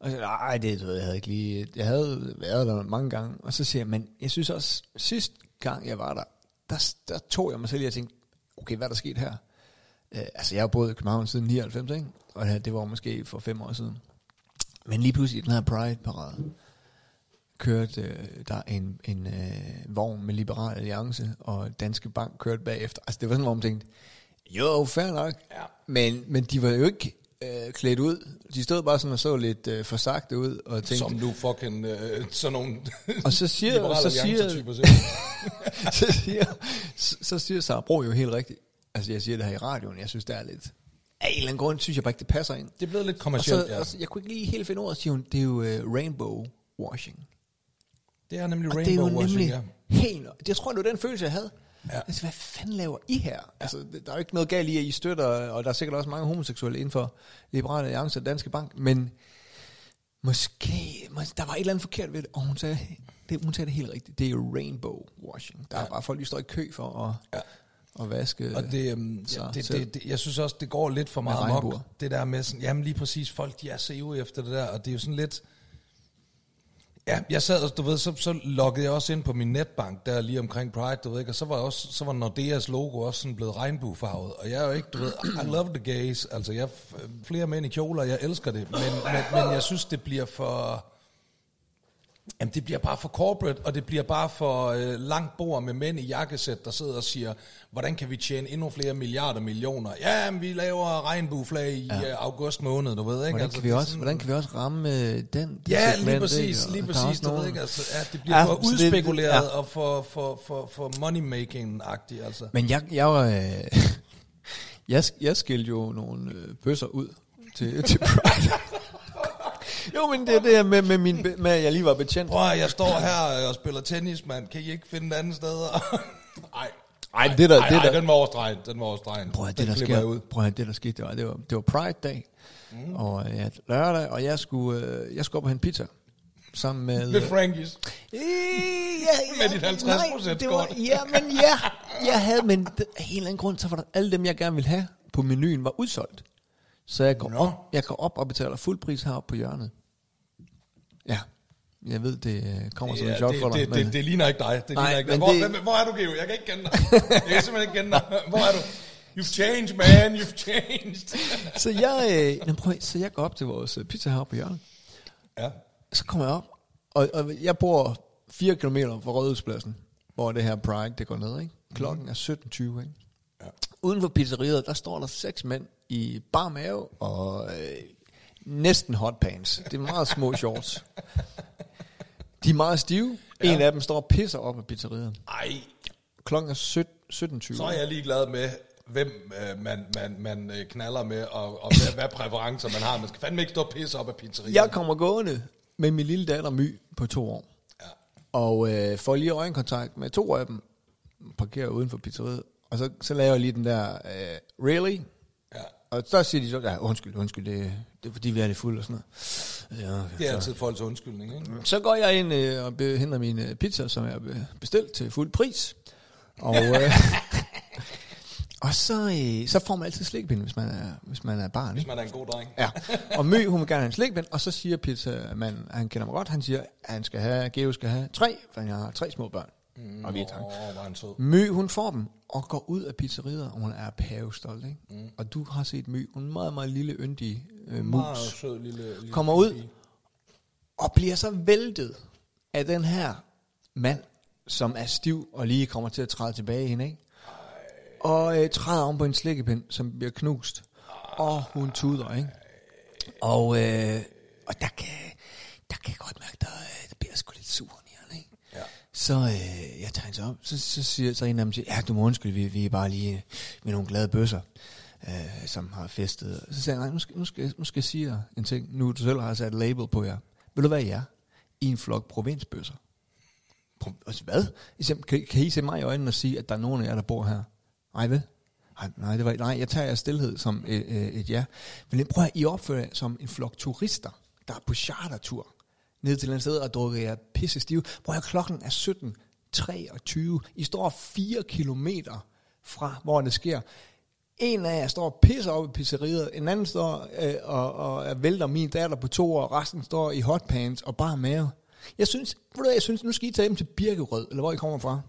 Og så nej, det ved jeg, jeg havde ikke lige... Jeg havde været der mange gange, og så siger jeg, men jeg synes også, sidst gang jeg var der, der, der tog jeg mig selv i at tænke, okay, hvad er der sket her? Øh, altså, jeg har boet i København siden 99, ikke? Og det var måske for fem år siden. Men lige pludselig i den her Pride-parade, kørte øh, der en, en øh, vogn med Liberal Alliance, og Danske Bank kørte bagefter. Altså, det var sådan, hvor man tænkte, Jo, fair nok. Ja. Men, men de var jo ikke øh, klædt ud. De stod bare sådan og så lidt øh, forsagte ud og tænkte... Som du fucking øh, sådan nogle Og så siger, Liberal så siger, så siger, så, så siger Sarah Bro jo helt rigtigt. Altså, jeg siger det her i radioen. Jeg synes, det er lidt... Af en eller anden grund, synes jeg bare ikke, det passer ind. Det er blevet lidt Og kommercielt, så, ja. og så, jeg kunne ikke lige helt finde ordet, siger hun, det er jo uh, rainbow washing. Det er nemlig Og det er jo rainbow washing, nemlig ja. helt... Jeg tror, det var den følelse, jeg havde. Ja. Altså, hvad fanden laver I her? Altså, det- der er jo ikke noget galt i, at I støtter, og der er sikkert også mange homoseksuelle inden for Liberale Alliance og Danske Bank, men måske, mås- der var et eller andet forkert ved det, og hun sagde det, hun sagde det helt rigtigt. Det er jo rainbow washing. Der er bare folk, der står i kø for at, Ja. At vaske Og det, øhm, sig ja, det, det, det, jeg synes også, det går lidt for meget mok. Det der med sådan, jamen lige præcis, folk de er så efter det der, og det er jo sådan lidt... Ja, jeg sad og, du ved, så, så loggede jeg også ind på min netbank, der lige omkring Pride, du ved ikke, og så var, også, så var Nordeas logo også sådan blevet regnbuefarvet, og jeg er jo ikke, du ved, I love the gays, altså jeg flere mænd i kjoler, jeg elsker det, men, men, men jeg synes, det bliver for... Jamen, det bliver bare for corporate, og det bliver bare for øh, langt bord med mænd i jakkesæt, der sidder og siger, hvordan kan vi tjene endnu flere milliarder millioner? Ja, men vi laver regnbueflag i ja. øh, august måned, du ved, ikke? Hvordan, altså, kan vi også, sådan- hvordan kan vi også ramme øh, den? Ja, segment, lige præcis, lige præcis, du ved ikke, altså, ja, det bliver Ja, for så det- udspekuleret ja. og for, for, for, for money-making-agtigt, altså. Men jeg, jeg, var, øh, jeg, jeg skilte jo nogle øh, bøsser ud til, til Pride. jo, men det er det her med, med, min, med, at jeg lige var betjent. Prøv jeg står her og spiller tennis, mand. Kan I ikke finde et andet sted? Nej. Ej, det der, Ej, det ej, der, den var overstregen. Den var overstregen. prøv at det der sker, ud. prøv at det der skete, det var, det var, det var Pride-dag, mm. og ja, lørdag, og jeg skulle, øh, jeg skulle op og hente pizza, sammen med... Med Frankies. Øh, ja, Med dit 50% nej, det var, skort. Ja, men ja, jeg havde, men det- af en eller anden grund, så var der alle dem, jeg gerne ville have på menuen, var udsolgt. Så jeg går, Nå. op, jeg går op og betaler fuld pris heroppe på hjørnet. Ja, jeg ved, det øh, kommer som Ja, en chok for dig. det, men- det, det, ligner ikke dig. Det Nej, ligner ikke dig. Hvor, det- hvor er du, Geo? Jeg kan ikke kende dig. Jeg kan simpelthen ikke kende dig. Hvor er du? You've changed, man. You've changed. så, jeg, øh, prøv, så jeg går op til vores øh, pizza heroppe på hjørnet. ja. Så kommer jeg op, og, og jeg bor 4 km fra Rådhuspladsen, hvor det her Pride, det går ned, ikke? Klokken er 17.20, ikke? Ja. Uden for pizzeriet, der står der seks mænd i bar mave og øh, næsten hotpants. Det er meget små shorts. De er meget stive. Ja. En af dem står og pisser op af pizzeriet. Ej, Klokken er 17 17.20. så er jeg ligeglad med, hvem øh, man, man, man øh, knaller med, og, og hvad, hvad præferencer man har. Man skal fandme ikke stå og pisse op af pizzeriet. Jeg kommer gående med min lille datter My på to år. Ja. Og øh, får lige øjenkontakt med to af dem. Parkerer uden for pizzeriet. Og så, så laver jeg lige den der, øh, really? Og så siger de så, ja, undskyld, undskyld, det, det er fordi, vi er lidt fulde og sådan noget. Ja, okay, Det er så. altid folks undskyldning, ikke? Så går jeg ind øh, og henter min øh, pizza, som jeg bestilt til fuld pris. Og, øh, og så, øh, så får man altid slikpind, hvis man er, hvis man er barn. Hvis man er en god dreng. Ja, og Mø, hun vil gerne have en slikpind, og så siger pizzamanden, han kender mig godt, han siger, at han skal have, Geo skal have tre, for jeg har tre små børn. Mm, og vi er Åh, hvor er han sød. Mø, hun får dem, og går ud af pizzeriet, og hun er pavestolt, ikke? Mm. Og du har set Mø, hun er en meget, meget lille, yndig øh, mus. Meget sød lille, lille kommer ud og bliver så væltet af den her mand, som er stiv og lige kommer til at træde tilbage i hende, ikke? Og øh, træder om på en slikkepind, som bliver knust. Og hun tuder, ikke? Og, øh, og der kan, der kan jeg godt mærke, der, øh, der bliver sgu lidt sur i hende, ikke? Ja. Så øh, jeg tager hende så op, så, så siger så en af dem, siger, ja, du må undskylde, vi, vi er bare lige med nogle glade bøsser, øh, som har festet. Så siger jeg, nej, nu skal, nu, skal, nu skal jeg sige jer en ting, nu du selv har sat label på jer. Vil du hvad I er? I en flok provinsbøsser. Pro, altså, hvad? Kan, kan I se mig i øjnene og sige, at der er nogen af jer, der bor her? Nej, vel? Nej, nej, det var, nej, jeg tager jeres stillhed som et, et, et ja. Men prøv at I opfører jer som en flok turister, der er på chartertur ned til et sted og drukker jer pisse stive. Prøv at klokken er 17.23. I står 4 kilometer fra, hvor det sker. En af jer står og pisser op i pizzeriet, en anden står øh, og, og vælter min datter på to år, og resten står i hotpants og bare mave. Jeg synes, ved du hvad, jeg synes, nu skal I tage dem til Birkerød, eller hvor I kommer fra.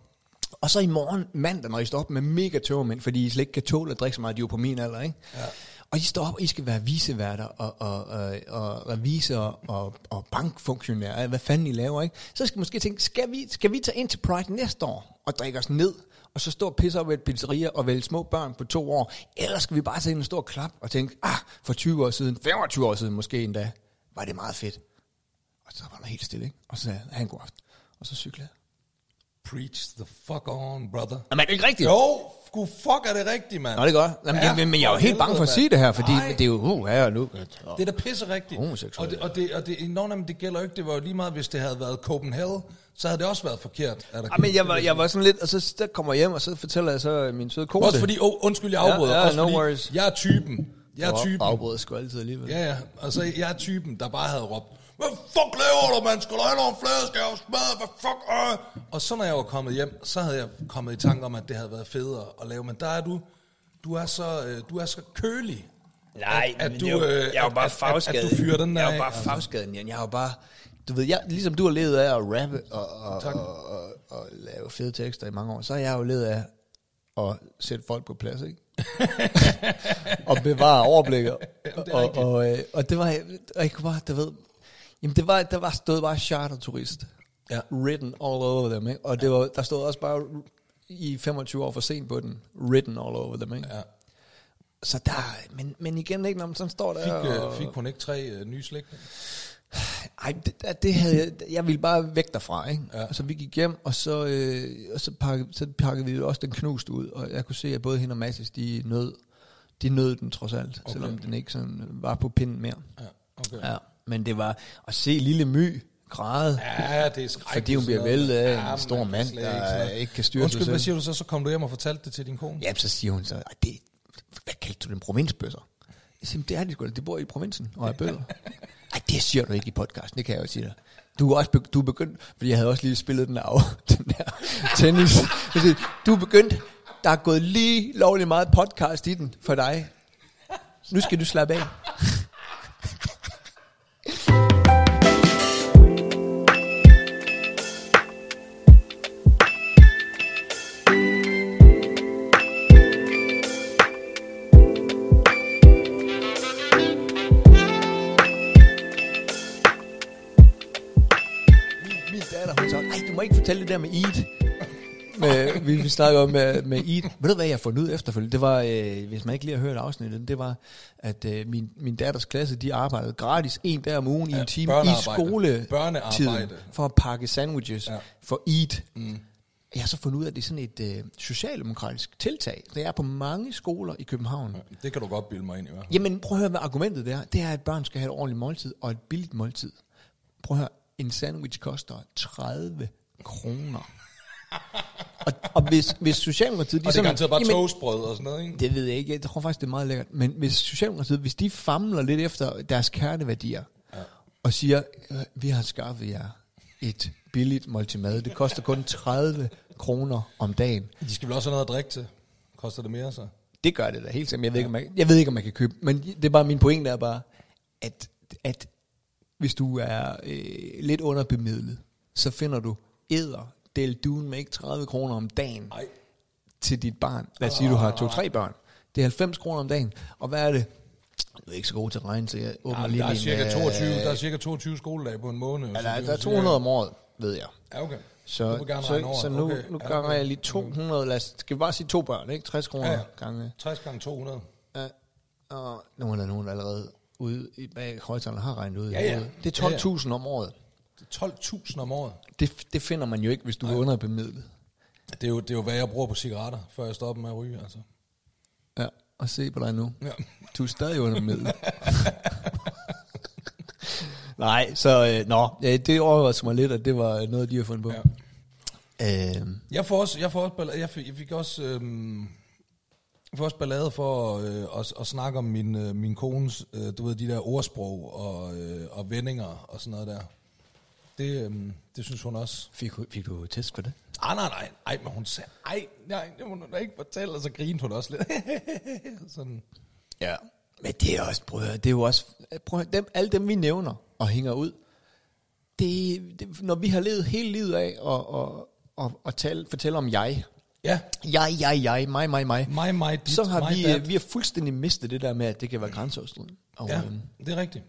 Og så i morgen, mandag, når I står op med mega tømmermænd, fordi I slet ikke kan tåle at drikke så meget, de er jo på min alder, ikke? Ja. Og I står op, og I skal være viseværter og, og, og, og revisorer og, og bankfunktionærer, hvad fanden I laver, ikke? Så skal I måske tænke, skal vi, skal vi tage ind til Pride næste år og drikke os ned og så stå og pisse op ved et pizzeria og vælge små børn på to år, eller skal vi bare tage en stor klap og tænke, ah, for 20 år siden, 25 år siden måske endda, var det meget fedt. Og så var der helt stille, ikke? Og så sagde han god aften. Og så cyklede jeg. Preach the fuck on, brother. Jamen, er det ikke rigtigt? Jo, gud fuck er det rigtigt, mand. Nå, det er godt. Jamen, Ja, ja, men, men jeg er jo helt bange for at sige det her, fordi Nej. det er jo, uh, her nu. Det er da pisse rigtigt. Og det, og det, og det, nå, nej, men det gælder jo ikke. Det var jo lige meget, hvis det havde været Copenhagen, så havde det også været forkert. Er der Ja, men jeg var, jeg var sådan lidt, og så der kommer jeg hjem, og så fortæller jeg så min søde kone Også fordi, oh, undskyld, jeg Ja, afbryder. ja, også no fordi, worries. jeg er typen. Jeg er typen. Afbryder sgu altid alligevel. Ja, ja. Altså, jeg er typen, der bare havde råbt, hvad fuck laver du, man? Skal du have nogle flæskær smad? Hvad fuck? Øh? Og så når jeg var kommet hjem, så havde jeg kommet i tanke om, at det havde været federe at lave. Men der er du, du er så, øh, du er så kølig. Nej, at men du, jeg, er jo- øh, jeg er jo at- bare at- at- fagskadet. at du fyrer den der Jeg er jo bare altså. fagskadet, Jan. Jeg er jo bare... Du ved, jeg, ligesom du har levet af at rappe og, og, Tak. og, og, og lave fede tekster i mange år, så har jeg jo levet af at sætte folk på plads, ikke? og bevare overblikket. Jamen, det og, rigtigt. og, øh, og det var, og jeg kunne bare, du ved, jamen det var, der var stået bare charterturist. Ja. Written all over them, ikke? Og det var, der stod også bare i 25 år for sent på den, written all over them, ikke? Ja. Så der, men, men igen ikke, når man sådan står der Fik, og, øh, fik hun ikke tre øh, nye slik? ej, det, det havde jeg, jeg ville bare væk derfra, ikke? Ja. Så vi gik hjem, og så, øh, og så, pakkede, så pakkede vi også den knust ud, og jeg kunne se, at både hende og Mathis, de nød, de nød den trods alt, okay. selvom den ikke sådan var på pinden mere. Ja, okay. Ja. Men det var at se lille My græde, Ja, det er skrækkeligt. fordi hun bliver væltet af Ja, en stor kan mand, ikke sådan der noget. ikke kan styre Undskyld, sig hvad selv. siger du så? Så kom du hjem og fortalte det til din kone? Ja, så siger hun så, "Ej, det, hvad kaldte du den provinsbøsser? Jeg siger, det er de sgu de bor i provinsen og er bøller. Ej, det siger du ikke i podcasten, det kan jeg jo sige dig. Du er også begy- du er begyndt, fordi jeg havde også lige spillet den af, den der tennis. Du er begyndt, der er gået lige lovligt meget podcast i den for dig. Nu skal du slappe af. Fortælle det der med Eid. Med, vi, vi snakker om med, med Eid. Ved du, hvad jeg har fundet ud efterfølgende? Det var, øh, hvis man ikke lige har hørt afsnittet, det var, at øh, min, min datters klasse, de arbejdede gratis en dag om ugen ja, i en time i skoletiden for at pakke sandwiches Ja. for Eid. Mm. Jeg har så fundet ud af, at det er sådan et øh, socialdemokratisk tiltag. Det er på mange skoler i København. Ja. Det kan du godt bilde mig ind i, hva'? Jamen, prøv at høre, hvad argumentet er. Det er, at børn skal have et ordentligt måltid, og et billigt måltid. Prøv at høre, en sandwich koster 30 kroner. og, og hvis, hvis Socialdemokratiet... De Og det er garanteret bare Jamen, toastbrød og sådan noget, ikke? Det ved jeg ikke. Jeg tror faktisk, det er meget lækkert. Men hvis Socialdemokratiet, hvis de famler lidt efter deres kerneværdier, ja. og siger, "Øh, vi har skaffet jer et billigt måltid mad. Det koster kun 30 kroner om dagen. De skal vel også have noget at drikke til. Koster det mere, så? Det gør det da helt sikkert. Jeg ved, ikke, om man, jeg ved ikke, om man kan købe. Men det er bare min pointe er bare, at, at hvis du er øh, lidt underbemidlet, så finder du æder del duen med ikke 30 kroner om dagen Nej. til dit barn. Lad os sige, du har to-tre børn. Det er 90 kroner om dagen. Og hvad er det? Jeg er ikke så god til at regne, så jeg åbner Ja, lige der, er min, cirka øh, 22, der er cirka 22 skoledage på en måned. Ja, der, der er vil 200 om året, ved jeg. Ja, okay. Så, så, så nu, Okay. nu Ja, ganger okay. jeg lige 200, lad os, skal vi bare sige to børn, ikke? 60 kroner Ja, ja. gange. 60 gange 200. Ja, og nogen er nogen allerede ude i bag højtalerne har regnet ud. Ja, ja. Det er 12.000 om året. Det er 12.000 om året. Det, det finder man jo ikke, hvis du er underbemidlet. Det er, jo, det er jo, hvad jeg bruger på cigaretter, før jeg stopper med at ryge, altså. Ja, og se på dig nu. Ja. Du er stadig underbemidlet. Nej, så øh, nå, ja, det overrasker mig lidt, at det var noget, de har fundet på. Ja. Øh, Jeg får også, jeg får også, ballade, jeg fik, jeg fik også, øhm, jeg får også ballade for øh, at, at, snakke om min, øh, min kones, øh, du ved, de der ordsprog og, øh, og vendinger og sådan noget der. Det, øhm, det synes hun også. fik, fik du test for det? Ah, nej, nej, nej, men hun sagde, ej, nej, det må du da ikke fortælle, og så grinede hun også lidt. sådan. Ja. Men det er også, høre, det er jo også, prøv dem, alle dem vi nævner og hænger ud, det, det, når vi har levet hele livet af og, og, og, og tale, fortælle om jeg, Ja, jeg, jeg, jeg, mig, mig, mig, mig, mig, dit, så har mig, vi, dat. øh, vi har fuldstændig mistet det der med, at det kan være grænseoverskridende. Og Ja, øhm, det er rigtigt.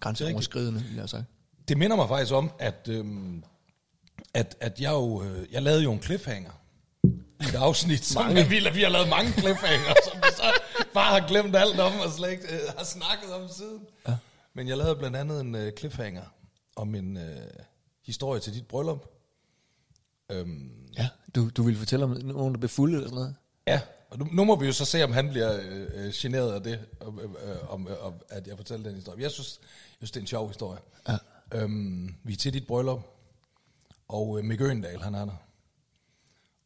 grænseoverskridende, vil jeg sige. Det minder mig faktisk om, at, øhm, at, at jeg jo, øh, jeg lavede jo en cliffhanger i et afsnit, som mange. Vi, vi har lavet mange cliffhanger, som vi så bare har glemt alt om, og slet ikke øh, har snakket om siden. Ja. Men jeg lavede blandt andet en øh, cliffhanger om en øh, historie til dit bryllup. Øhm, Ja, du, du ville fortælle om nogen, der blev fulde eller sådan noget? Ja, og nu, nu må vi jo så se, om han bliver øh, øh, generet af det, om, øh, om, øh, at jeg fortæller den historie. Jeg synes, jeg synes det er en sjov historie. Ja. Øhm, vi er til dit bryllup, og øh, Mick Øgendal, han er der.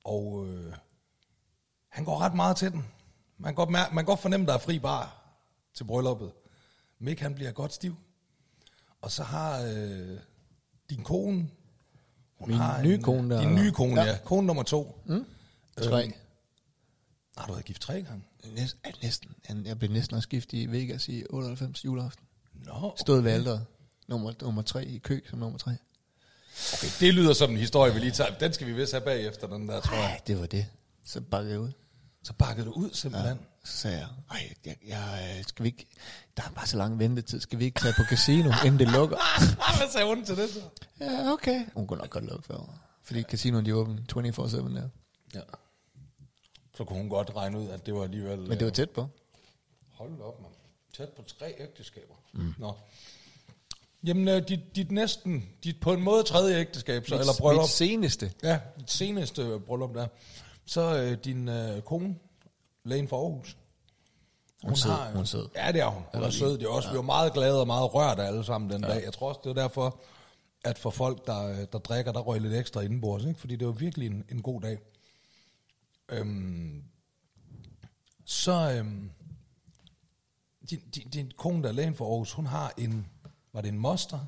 Og øh, han går ret meget til den. Man kan godt, mærke, man kan godt fornemme, der er fri bar til brylluppet. Mick, han bliver godt stiv. Og så har øh, din kone... Hun Min har nye en, kone der- Din nye kone, Ja. ja. Kone nummer to. Mm? Tre. Øhm, har du været gift tre gange? Næst, næsten. Jeg- blev næsten også gift i Vegas i 98 juleaften. Nå, Stod ved alderet. Nummer, nummer tre i kø som nummer tre. Okay, det lyder som en historie, vi lige tager. Den skal vi vist have bagefter, den der, tror jeg. Nej, det var det. Så bakkede jeg ud. Så bakkede du ud simpelthen. Ja. Så sagde jeg, ej, jeg, jeg, øh, skal vi ikke, der er bare så lang ventetid, skal vi ikke tage på casino, inden det lukker? Hvad sagde hun til det så? ja, okay. Hun kunne nok godt lukke før. Fordi casinoen, de er åbne 24-7 der. Ja. Så kunne hun godt regne ud, at det var alligevel... Men det var tæt på. Hold op, mand. Tæt på tre ægteskaber. Mm. Nå. Jamen, øh, dit, dit næsten, dit på en måde tredje ægteskab, så, Mit- eller bryllup. mit seneste. Ja, dit seneste øh, bryllup der. Så øh, din øh, kone, lægen for Aarhus. Hun er sød, har, hun er sød. Ja, det er hun. Hun Eller er sød. Det er også, ja. vi var meget glade og meget rørt alle sammen den ja. dag. Jeg tror også, det var derfor, at for folk, der, der drikker, der røg lidt ekstra indenbords, ikke? fordi det var virkelig en, en god dag. Øhm, så øhm, din, din, din kone, der er lægen for Aarhus, hun har en, var det en moster?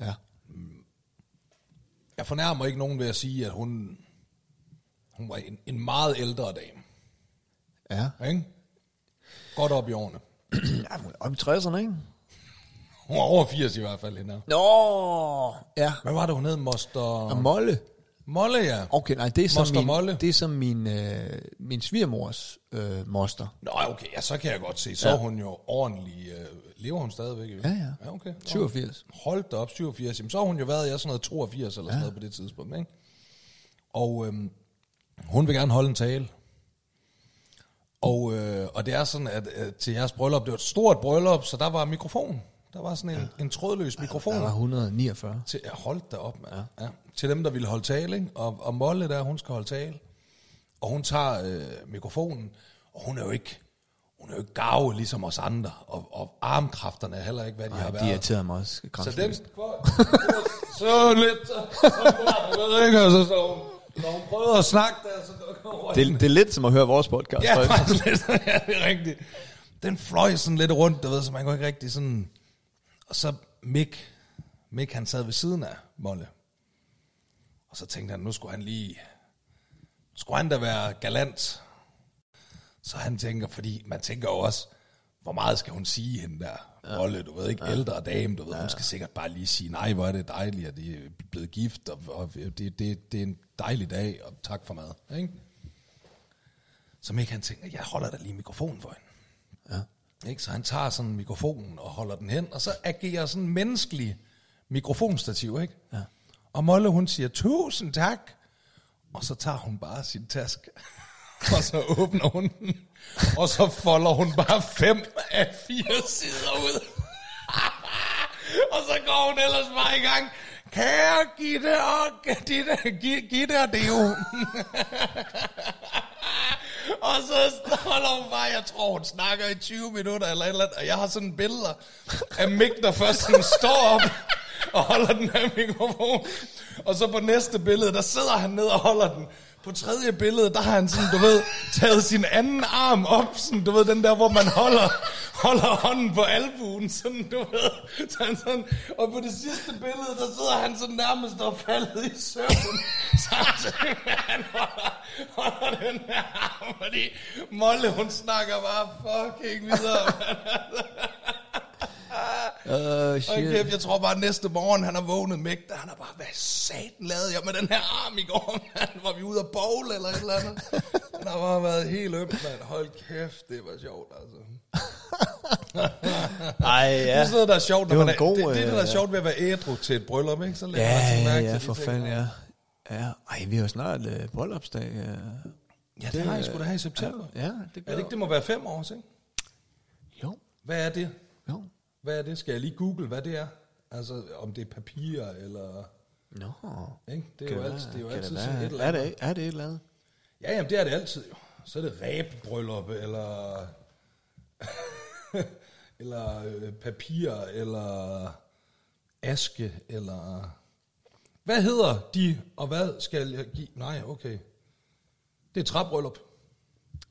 Ja. Jeg fornærmer ikke nogen ved at sige, at hun, hun var en, en meget ældre dame. Ja. Ikke? Godt op i årene. ja hun er oppe i 60'erne, ikke? Hun var over 80 i hvert fald, hende her. Nå, ja. Hvad var det, hun hed? Moster... Og Molle. Molle, ja. Okay, nej, det er som Moster min, Molle. det er som min, øh, min svigermors øh, moster. Nå, okay, ja, så kan jeg godt se. Så Ja. er hun jo ordentlig... Øh, lever hun stadigvæk? ikke? Ja, ja. ja okay. Nå. 87. Hold da op, 87. Jamen, så har hun jo været, jeg sådan noget 82 eller sådan noget på det tidspunkt, ikke? Og øhm, hun vil gerne holde en tale. Og, øh, og det er sådan, at øh, til jeres bryllup, det var et stort bryllup, så der var mikrofon. Der var sådan en, ja. en trådløs mikrofon. Der var 149. Til, ja, hold da op, mand. Ja. Ja. Til dem, der ville holde tale, ikke? Og, og Molle der, hun skal holde tale. Og hun tager øh, mikrofonen, og hun er jo ikke, hun er jo ikke gave ligesom os andre. Og, og armkræfterne er heller ikke, hvad de har Nej, været. de irriterede mig også. Så den, grænseløst. så lidt, så, så, så, ved ikke, og så, så, når hun prøvede at snakke der, så Det, det er lidt som at høre vores podcast. Ja, faktisk lidt, ja, det er rigtigt. Den fløj sådan lidt rundt, du ved, så man kunne ikke rigtig sådan... Og så Mick, Mick han sad ved siden af Molle. Og så tænkte han, nu skulle han lige... Skulle han da være galant? Så han tænker, fordi man tænker jo også, hvor meget skal hun sige hende der? Ja. Du ved ikke, ja. ældre dame, du ved, ja. hun skal sikkert bare lige sige, nej, hvor er det dejligt, at de er blevet gift, og, og det, det, det er en dejlig dag, og tak for mad, ikke? Så Mick han tænker, jeg holder da lige mikrofonen for hende. Ja. Ikke? Så han tager sådan mikrofonen og holder den hen, og så agerer sådan en menneskelig mikrofonstativ, ikke? Ja. Og Molle, hun siger, tusind tak. Og så tager hun bare sin taske, og så åbner hun den, og så folder hun bare fem af fire sider ud. og så går hun ellers bare i gang. Kære Gitte og Gitte, Gitte, og Deo. Og så holder hun bare, jeg tror hun snakker i 20 minutter eller et eller andet, og jeg har sådan billeder af Mick, der først sådan står op og holder den her mikrofon. Og så på næste billede, der sidder han ned og holder den. På tredje billede, der har han sådan, du ved, taget sin anden arm op, sådan, du ved, den der, hvor man holder, holder hånden på albuen, sådan, du ved. Så han sådan, og på det sidste billede, der sidder han sådan nærmest og faldet i søvn. Samtidig med, at han holder, holder den her arm, fordi Molle, hun snakker bare fucking videre, og shit. kæft, jeg tror bare, at næste morgen, han har vågnet Mick, der han har bare, hvad satan lavede jeg med den her arm i går, mand? Var vi ude at bowl eller et eller andet? Han har bare været helt øm, mand. Hold kæft, det var sjovt, altså. Ej, Det ja. er sådan noget, der er sjovt, Det når var man er, god, det, det, er det, der er øh, sjovt ved at være ædru til et bryllup, ikke? Så man Ja, sådan mærke ja, for fanden, ja. Ja, ej, vi har snart øh, bryllupsdag. Øh. Ja, det, det har I sgu da her i september. Ja, det Er gør det ikke, det må være fem år, ikke? Jo, Hvad er det? jo. Hvad er det? Skal jeg lige google, hvad det er? Altså, om det er papir, eller... Nå. Ikke? Det er Kan jo altid, det er jo altid sådan et eller Er andet. det, er det et eller andet? Ja, jamen, det er det altid jo. Så er det ræbbryllup, eller... eller øh, papir, eller aske, eller... Hvad hedder de, og hvad skal jeg give? Nej, okay. Det er træbryllup.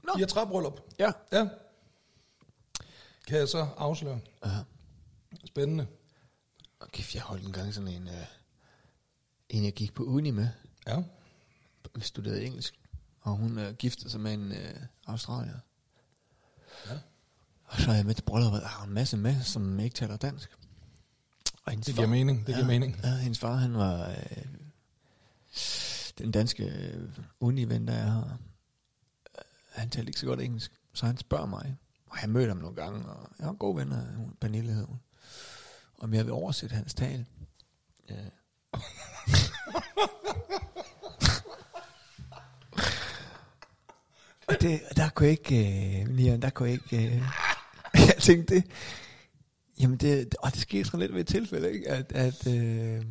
Nå. De har træbryllup. Ja. Ja. Kan jeg så afsløre? Aha. Spændende. Okay, jeg holdt en gang sådan en, øh, en jeg gik på uni med, Ja. vi studerede engelsk, og hun øh, giftede sig med en øh, australier. Ja. Og så er jeg med til brylluppet, og der er en masse med, som ikke taler dansk. Og Det giver mening, det giver ja, mening. Ja, hendes far, han var øh, den danske øh, univen, der er her. Øh, Han talte ikke så godt engelsk, så han spørger mig, og jeg mødte ham nogle gange, og jeg har gode venner, hun, Pernille hed hun, om jeg vil oversætte hans tale. Ja. og det, der kunne jeg ikke, øh, Lian, der kunne jeg ikke, øh, jeg tænkte det, jamen det, og det skete sådan lidt ved et tilfælde, ikke? at, at øh,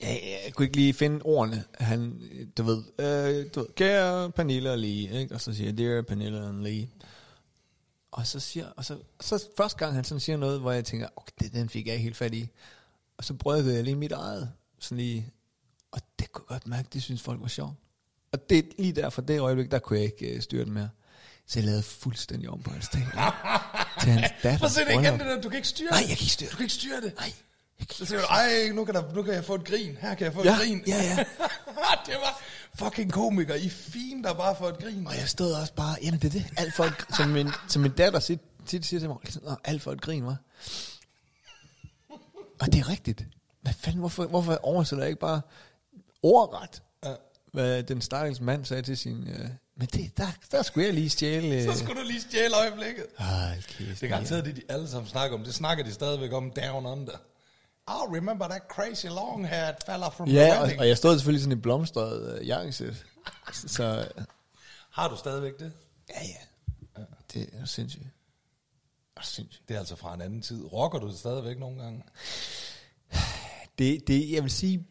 jeg, jeg kunne ikke lige finde ordene. Han, du ved, øh, du ved kære Pernille og Lee, ikke? og så siger jeg, dear Pernille and Lee. Og så siger, og så, så første gang han sådan siger noget, hvor jeg tænker, okay, det, den fik jeg ikke helt fat i. Og så brødte jeg lige mit eget, sådan lige, og det kunne jeg godt mærke, det synes folk var sjovt. Og det, lige der fra det øjeblik, der kunne jeg ikke øh, styre den mere. Så jeg lavede fuldstændig om på hans ting. til hans datter. Prøv at se det igen, det der. Du kan ikke styre Nej, det. jeg kan ikke styre Du kan ikke styre det. Nej, Så siger du, ej, nu kan, der, nu kan jeg få et grin. Her kan jeg få Ja, et grin. ja, ja. det var fucking komiker. I er fine, der bare får et grin. Og jeg stod også bare, jamen det er det, alt for et, som, min, som min datter tit, tit siger til mig, "Nå, alt for et grin, var. Og det er rigtigt. Hvad fanden, hvorfor, hvorfor oversætter jeg ikke bare ordret, Ja. hvad den stakkels mand sagde til sin... Øh, men det, der, der skulle jeg lige stjæle... Øh, Så skulle du lige stjæle øjeblikket. Ej, kæft, Det er garanteret det, de alle sammen snakker om. Det snakker de stadigvæk om down under. Oh, remember that crazy long-haired fella from the Ja, og, og jeg stod selvfølgelig sådan i blomstret øh, jakkesæt. Så Har du stadigvæk det? ja, ja. Det er sindssygt. Det er sindssygt. Det er altså fra en anden tid. Rocker du det stadigvæk nogle gange? Det, det, jeg vil sige,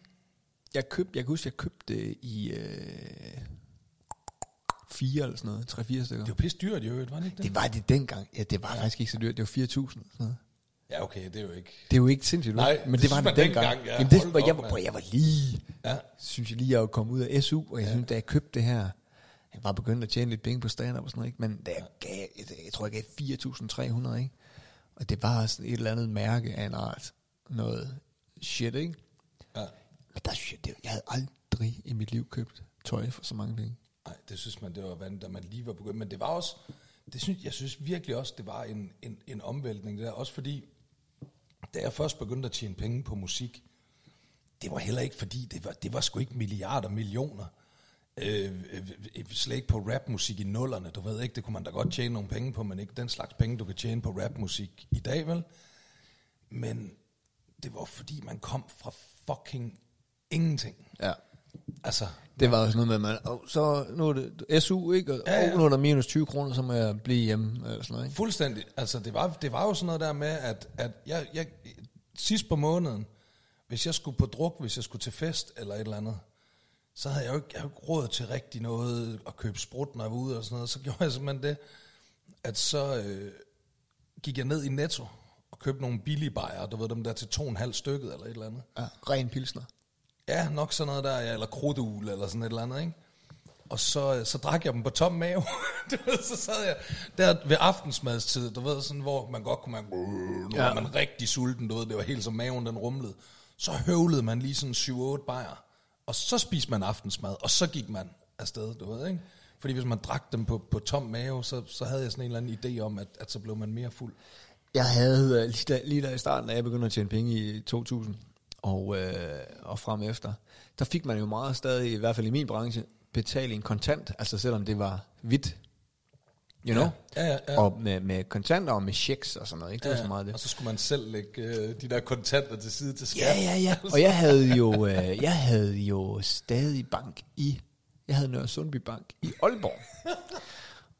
jeg købte, jeg kan huske, jeg købte det i øh, fire eller sådan noget, tre-fire stykker. Det var pisse dyrt i øvrigt, var det ikke det? Det var det dengang. Ja, det var ja. faktisk ikke så dyrt. Det var 4.000 eller sådan noget. Ja, okay, det er jo ikke... Det er jo ikke sindssygt, Nej, men det det, var man dengang. dengang, ja. Jamen, det, Hold var, da jeg, op, var, jeg var lige, Ja. synes jeg lige, jeg var kommet ud af SU, og jeg ja. synes, da jeg købte det her, jeg var begyndt at tjene lidt penge på stand-up og sådan noget, ikke? men da jeg gav, jeg, jeg tror, jeg gav 4.300, ikke? Og det var sådan et eller andet mærke af en art. Noget shit, ikke? Ja. Men der jeg, det, jeg havde aldrig i mit liv købt tøj for så mange penge. Nej, det synes man, det var vandt, da man lige var begyndt. Men det var også, det synes, jeg synes virkelig også, det var en, en, en omvæltning det der. Også fordi, da jeg først begyndte at tjene penge på musik, det var heller ikke fordi, det var, det var sgu ikke milliarder, millioner. Øh, øh, øh slet ikke på rapmusik i nullerne, du ved ikke, det kunne man da godt tjene nogle penge på, men ikke den slags penge, du kan tjene på rapmusik i dag, vel? Men det var fordi, man kom fra fucking ingenting. Ja. Altså, Det var også noget med, at man, oh, så nu er det SU, ikke? Og Ja, ja. oh, nu er der minus 20 kroner, så må jeg blive hjemme, eller sådan noget, ikke? Fuldstændig. Altså, det var, det var jo sådan noget der med, at, at jeg, jeg, sidst på måneden, hvis jeg skulle på druk, hvis jeg skulle til fest eller et eller andet, så havde jeg jo ikke, jeg havde ikke råd til rigtig noget at købe sprut, når jeg var ude og sådan noget. Så gjorde jeg simpelthen det, at så øh, gik jeg ned i Netto og købte nogle billige bajer, du ved dem der til to og en halv stykket eller et eller andet. Ja, ren pilsner. Ja, nok sådan noget der, ja, eller krudtul eller sådan et eller andet, ikke? Og så, så drak jeg dem på tom mave. du ved, så sad jeg der ved aftensmadstid, du ved, sådan, hvor man godt kunne mærke, "Øh, nu ja. Var man rigtig sulten, du ved, det var helt som maven, den rumlede. Så høvlede man lige sådan 7-8 bajer, og så spiste man aftensmad, og så gik man afsted, du ved, ikke? Fordi hvis man drak dem på, på tom mave, så, så havde jeg sådan en eller anden idé om, at, at så blev man mere fuld. Jeg havde øh, lige der, lige der i starten, da jeg begyndte at tjene penge i 2000, og, øh, og frem efter, der fik man jo meget stadig, i hvert fald i min branche, betaling kontant, altså selvom det var hvidt. You know? Ja, ja, ja. Og med, med kontanter og med checks og sådan noget, ikke? Det var så meget det. Og så skulle man selv lægge øh, de der kontanter til side til skat. Ja, ja, ja. Og jeg havde jo, øh, jeg havde jo stadig bank i, jeg havde Nørre Sundby Bank i Aalborg.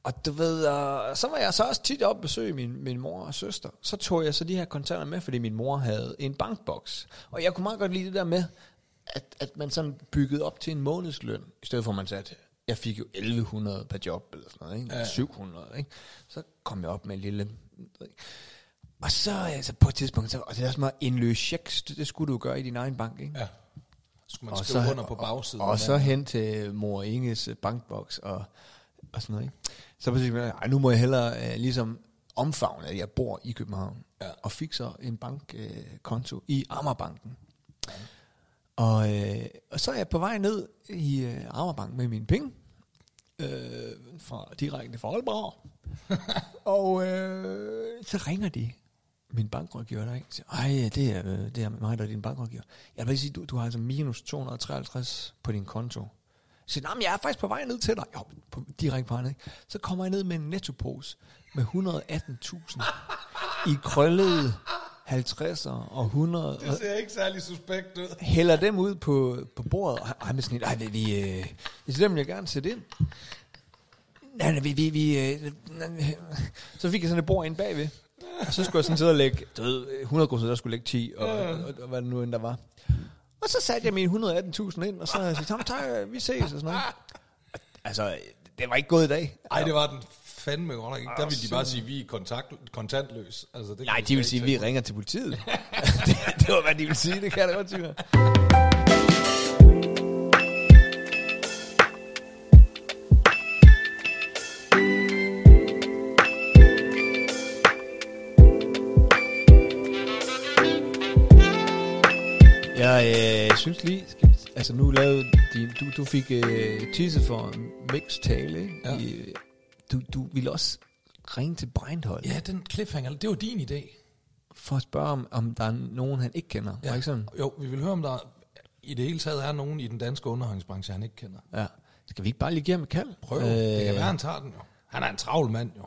Og du ved, uh, så var jeg så også tit op og besøge min, min mor og søster. Så tog jeg så de her kontanter med, fordi min mor havde en bankboks. Og jeg kunne meget godt lide det der med, at, at man sådan byggede op til en månedsløn, i stedet for at man satte, jeg fik jo 1100 per job, eller sådan noget, ikke? Ja. 700, ikke? Så kom jeg op med en lille... Og så altså på et tidspunkt, så, og det er også meget indløse checks, det, det skulle du gøre i din egen bank, ikke? Ja. Så skulle man og skrive så, under på bagsiden. Og, og så hen til mor Inges bankboks og, og sådan noget. Ikke? Så pludselig, ej, nu må jeg hellere øh, ligesom omfavne, at jeg bor i København. Ja. Og fik så en bankkonto øh, i Amagerbanken. Og, øh, og så er jeg på vej ned i øh, Amagerbanken med mine penge. Øh, fra, direkte fra Aalborg. og øh, så ringer de min bankrådgiver der, ikke? Så, Ej, det er, øh, det er mig, der er din bankrådgiver. Jeg vil sige, du, du har altså minus 253 på din konto. Så siger, "Nå, men jeg er faktisk på vej ned til dig. Jo, på, direkte på ikke? Så kommer jeg ned med en nettopose med 118.000 i krøllede 50'er og 100. Det ser ikke særlig suspekt ud. Hælder dem ud på, på bordet. Og ej, med sådan et, ej, vi, vi, øh, det er dem, jeg gerne sætte ind. Nej, nej, vi, vi, vi, øh, nej, så fik jeg sådan et bord ind bagved. Og så skulle jeg sådan sidde og lægge, du ved, 100 kroner, der skulle lægge 10, og, og, og, hvad det nu end der var. Og så satte jeg mine 118.000 ind, og så sagde jeg, "Tom, tak, vi ses og sådan noget. Altså, det var ikke gået i dag. Ej, det var den fandme godt nok ikke. Der vil de bare sige, at vi er kontakt, kontantløs. Altså, det Nej, de vil sige, at vi ringer til politiet. det, det var, hvad de vil sige, det kan jeg da godt sige. Jeg øh, synes lige, altså nu lavede din, du, du fik øh, tisse for mix-tale, ikke? Ja. I, du, du ville også ringe til Breinholt Ja, den cliffhanger, det var din idé. for at spørge, om, om der er nogen, han ikke kender. Ja. Var ikke sådan? Jo, vi vil høre, om der i det hele taget er nogen i den danske underholdningsbranche, han ikke kender. Ja. Skal vi ikke bare lige give ham et kald? Prøv. Øh, det kan være, han tager den jo. Han er en travl mand jo.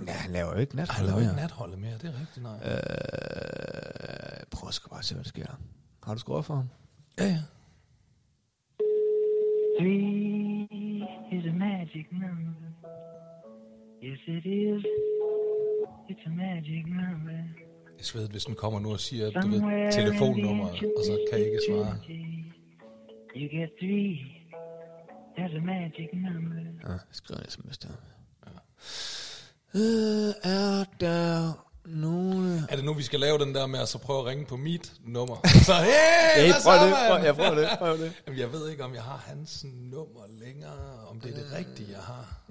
Nej, han laver jo ikke nathold Han laver ikke mere. natholdet mere, det er rigtigt, nej. Øh, prøv at bare se, hvad der sker. Har du skrevet for ham? Ja, ja. Three is a magic number. Yes, it is. It's a magic number. Jeg sved, hvis den kommer nu og siger, du ved, telefonnummeret, og så kan jeg ikke svare. You get three. That's a magic number. Ja, skriv en sms der. Ja. Øh, er der nogen... Er det nu, vi skal lave den der med at så prøve at ringe på mit nummer? Så hey, Hey, prøv det, prøv- jeg prøver det, prøv det. Jamen, jeg ved ikke, om jeg har hans nummer længere, om det er det rigtige, jeg har.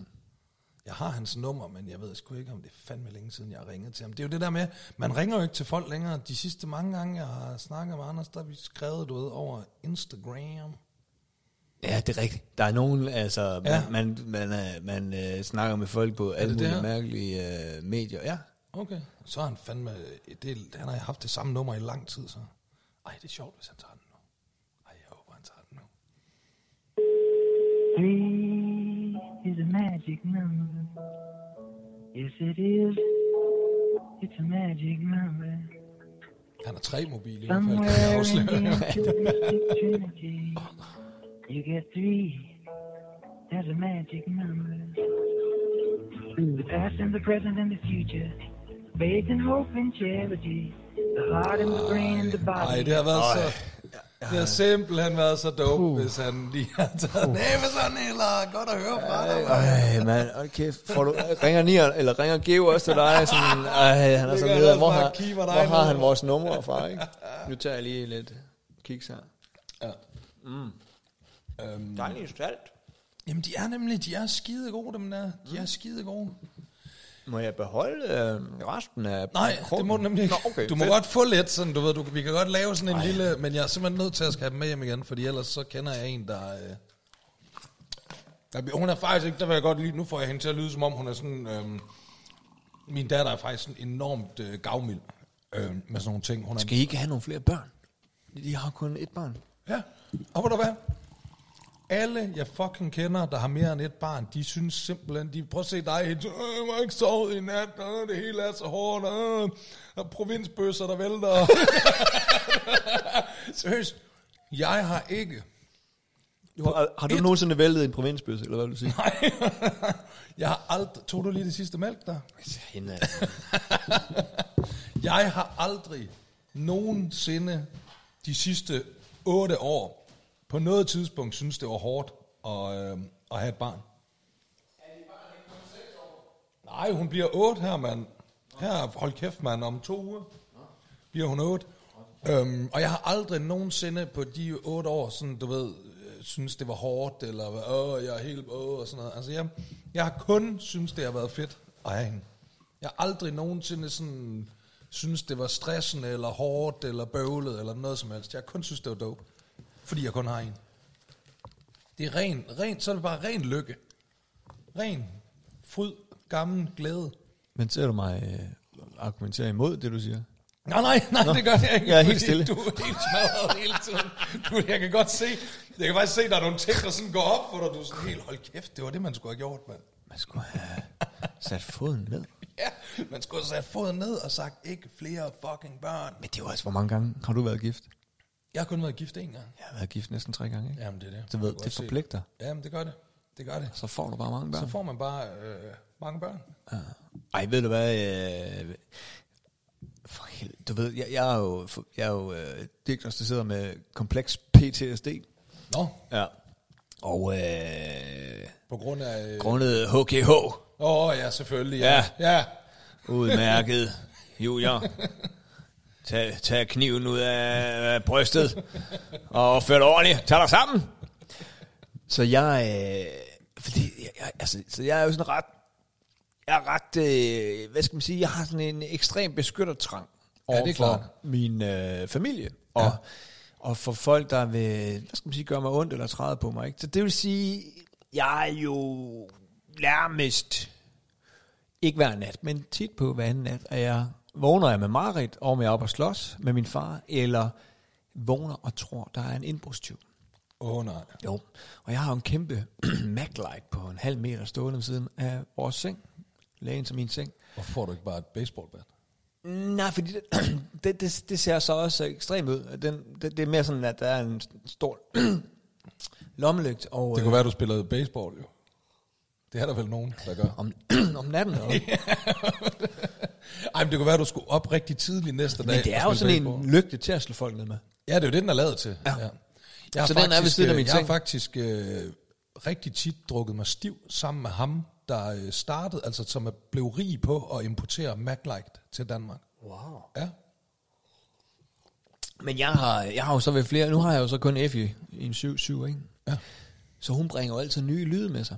Jeg har hans nummer, men jeg ved sgu ikke, om det er fandme længe siden, jeg har ringet til ham. Det er jo det der med, man ringer jo ikke til folk længere. De sidste mange gange, jeg har snakket med Anders, der har vi skrevet, du ved, over Instagram. Ja, det er rigtigt. Der er nogen, altså, Ja. man, man, man, øh, man øh, snakker med folk på alle mulige mærkelige øh, medier. Ja, Okay. Så har han fandme, det, han har haft det samme nummer i lang tid, så. Ej, det er sjovt, hvis han tager den nu. Ej, jeg håber, han tager den nu. Three is a magic number. Yes, it is. It's a magic number. Han har tre mobile i hvert fald, kan jeg afsløre. you get three. That's a magic number. The past and the present and the future, faith and hope and charity, the heart and the brain and the body. Ej, det har været så... Det har simpelthen været så dope, hvis han lige har taget uh. sådan, eller godt at høre fra dig. mand. Ej, mand, hold kæft. Får du, ringer Nier, eller ringer Geo også til dig? Sådan, ej, han er Det så gør nede. Hvor, har, hvor har han vores numre fra, ikke? Nu tager jeg lige lidt kiks her. Ja. Øhm, Dejligt salt. jamen, de er nemlig, de er skide gode, dem der. De er skide gode. Må jeg beholde øh, resten af Nej, det må du nemlig ikke. Nå, okay, du må fedt. godt få lidt, sådan, du ved, du, vi kan godt lave sådan en Ej. lille, men jeg er simpelthen nødt til at skal have dem med hjem igen, fordi ellers så kender jeg en, der... Øh, der hun er faktisk ikke, der vil jeg godt lide, nu får jeg hende til at lyde, som om hun er sådan... Øh, min datter er faktisk sådan enormt øh, gavmild øh, med sådan nogle ting. Hun er, Skal I ikke have nogle flere børn? De har kun et barn. Ja, og hvor der hvad? Alle, jeg fucking kender, der har mere end et barn, de synes simpelthen, de prøver at se dig, øh, jeg har ikke sovet i nat, øh, det hele er så hårdt, øh, der er provinsbøsser, der vælter. Seriøst, jeg har ikke, Har, har du nogensinde væltet en provinsbøs, eller hvad vil du sige? jeg har aldrig, tog du lige det sidste mælk der? Hende, Jeg har aldrig nogensinde de sidste otte år på noget tidspunkt synes det var hårdt at, øh, at have et barn. Nej, hun bliver 8 her, mand. Her, hold kæft, mand, om to uger bliver hun 8. Øhm, og jeg har aldrig nogensinde på de 8 år, sådan, du ved, øh, synes det var hårdt, eller åh, jeg er helt åh, og sådan noget. Altså, jeg, jeg har kun synes det har været fedt at have hende. Jeg har aldrig nogensinde sådan, synes det var stressende, eller hårdt, eller bøvlet, eller noget som helst. Jeg har kun synes det var dope, fordi jeg kun har en. Det er ren, ren, så er det bare ren lykke. Ren fryd, gammel glæde. Men ser du mig øh, argumentere imod det, du siger? Nej, nej, nej, Nå. det gør jeg ikke. Jeg er helt stille. Du er helt smadret hele tiden. Du, jeg kan godt se, jeg kan faktisk se, der er nogle ting, der sådan går op for dig. Du er sådan helt, hold kæft, det var det, man skulle have gjort, mand. Man skulle have sat foden ned. Ja, man skulle have sat foden ned og sagt, ikke flere fucking børn. Men det jo altså, hvor mange gange har du været gift? Jeg har kun været gift en gang. Jeg har været gift næsten tre gange, ikke? Jamen, det er det. Jeg ved, det se forpligter. Jamen, det gør det. Det gør det. Så får du bare mange børn. Så får man bare øh, mange børn. Ej, ved du hvad? Øh, for helvede, du ved, jeg, jeg er jo, jeg er jo øh, diagnostiseret med kompleks PTSD. Nå, Ja. Og øh, på grund af... Øh, grundet HKH. Åh, oh, ja, selvfølgelig. Ja. Ja. ja. Udmærket, Julia. Tag, tag kniven ud af, brystet og opfør dig ordentligt. Tag dig sammen. Så jeg, øh, fordi, jeg, jeg, altså, så jeg er jo sådan ret, jeg er ret, øh, hvad skal man sige, jeg har sådan en ekstrem beskyttertrang Ja, det er overfor klart. min øh, familie. Og, Ja. og for folk, der vil, hvad skal man sige, gøre mig ondt eller træde på mig. Ikke? Så det vil sige, jeg er jo nærmest ikke hver nat, men tit på hver anden nat, at jeg vågner jeg med Marit, og med op og slås med min far, eller vågner og tror, der er en indbrudstyv. Åh, oh, nej. Jo, og jeg har jo en kæmpe Mac-light på en halv meter stående ved siden af vores seng. Lægen til min seng. Hvorfor får du ikke bare et baseballbat? Nej, fordi det, det, det, det ser så også ekstremt ud. Den, det, det er mere sådan, at der er en stor lommelygt. Og, Det kunne være, du spillede baseball, jo. Det er der vel nogen, der gør. om, om natten. Og, Ej, men det kunne være, du skulle op rigtig tidligt næste dag. men det er jo sådan baseball. en lygte til at slå folk ned med. Ja, det er jo det, den er lavet til. Ja. Jeg har Så den er faktisk, siden af øh, min Jeg har faktisk øh, rigtig tit drukket mig stiv sammen med ham, der øh, startede, altså som er blev rig på at importere MacLight til Danmark. Wow. Ja. Men jeg har, jeg har jo så ved flere, nu har jeg jo så kun i, i en 7-7, ikke? Ja. Så hun bringer jo altid nye lyde med sig.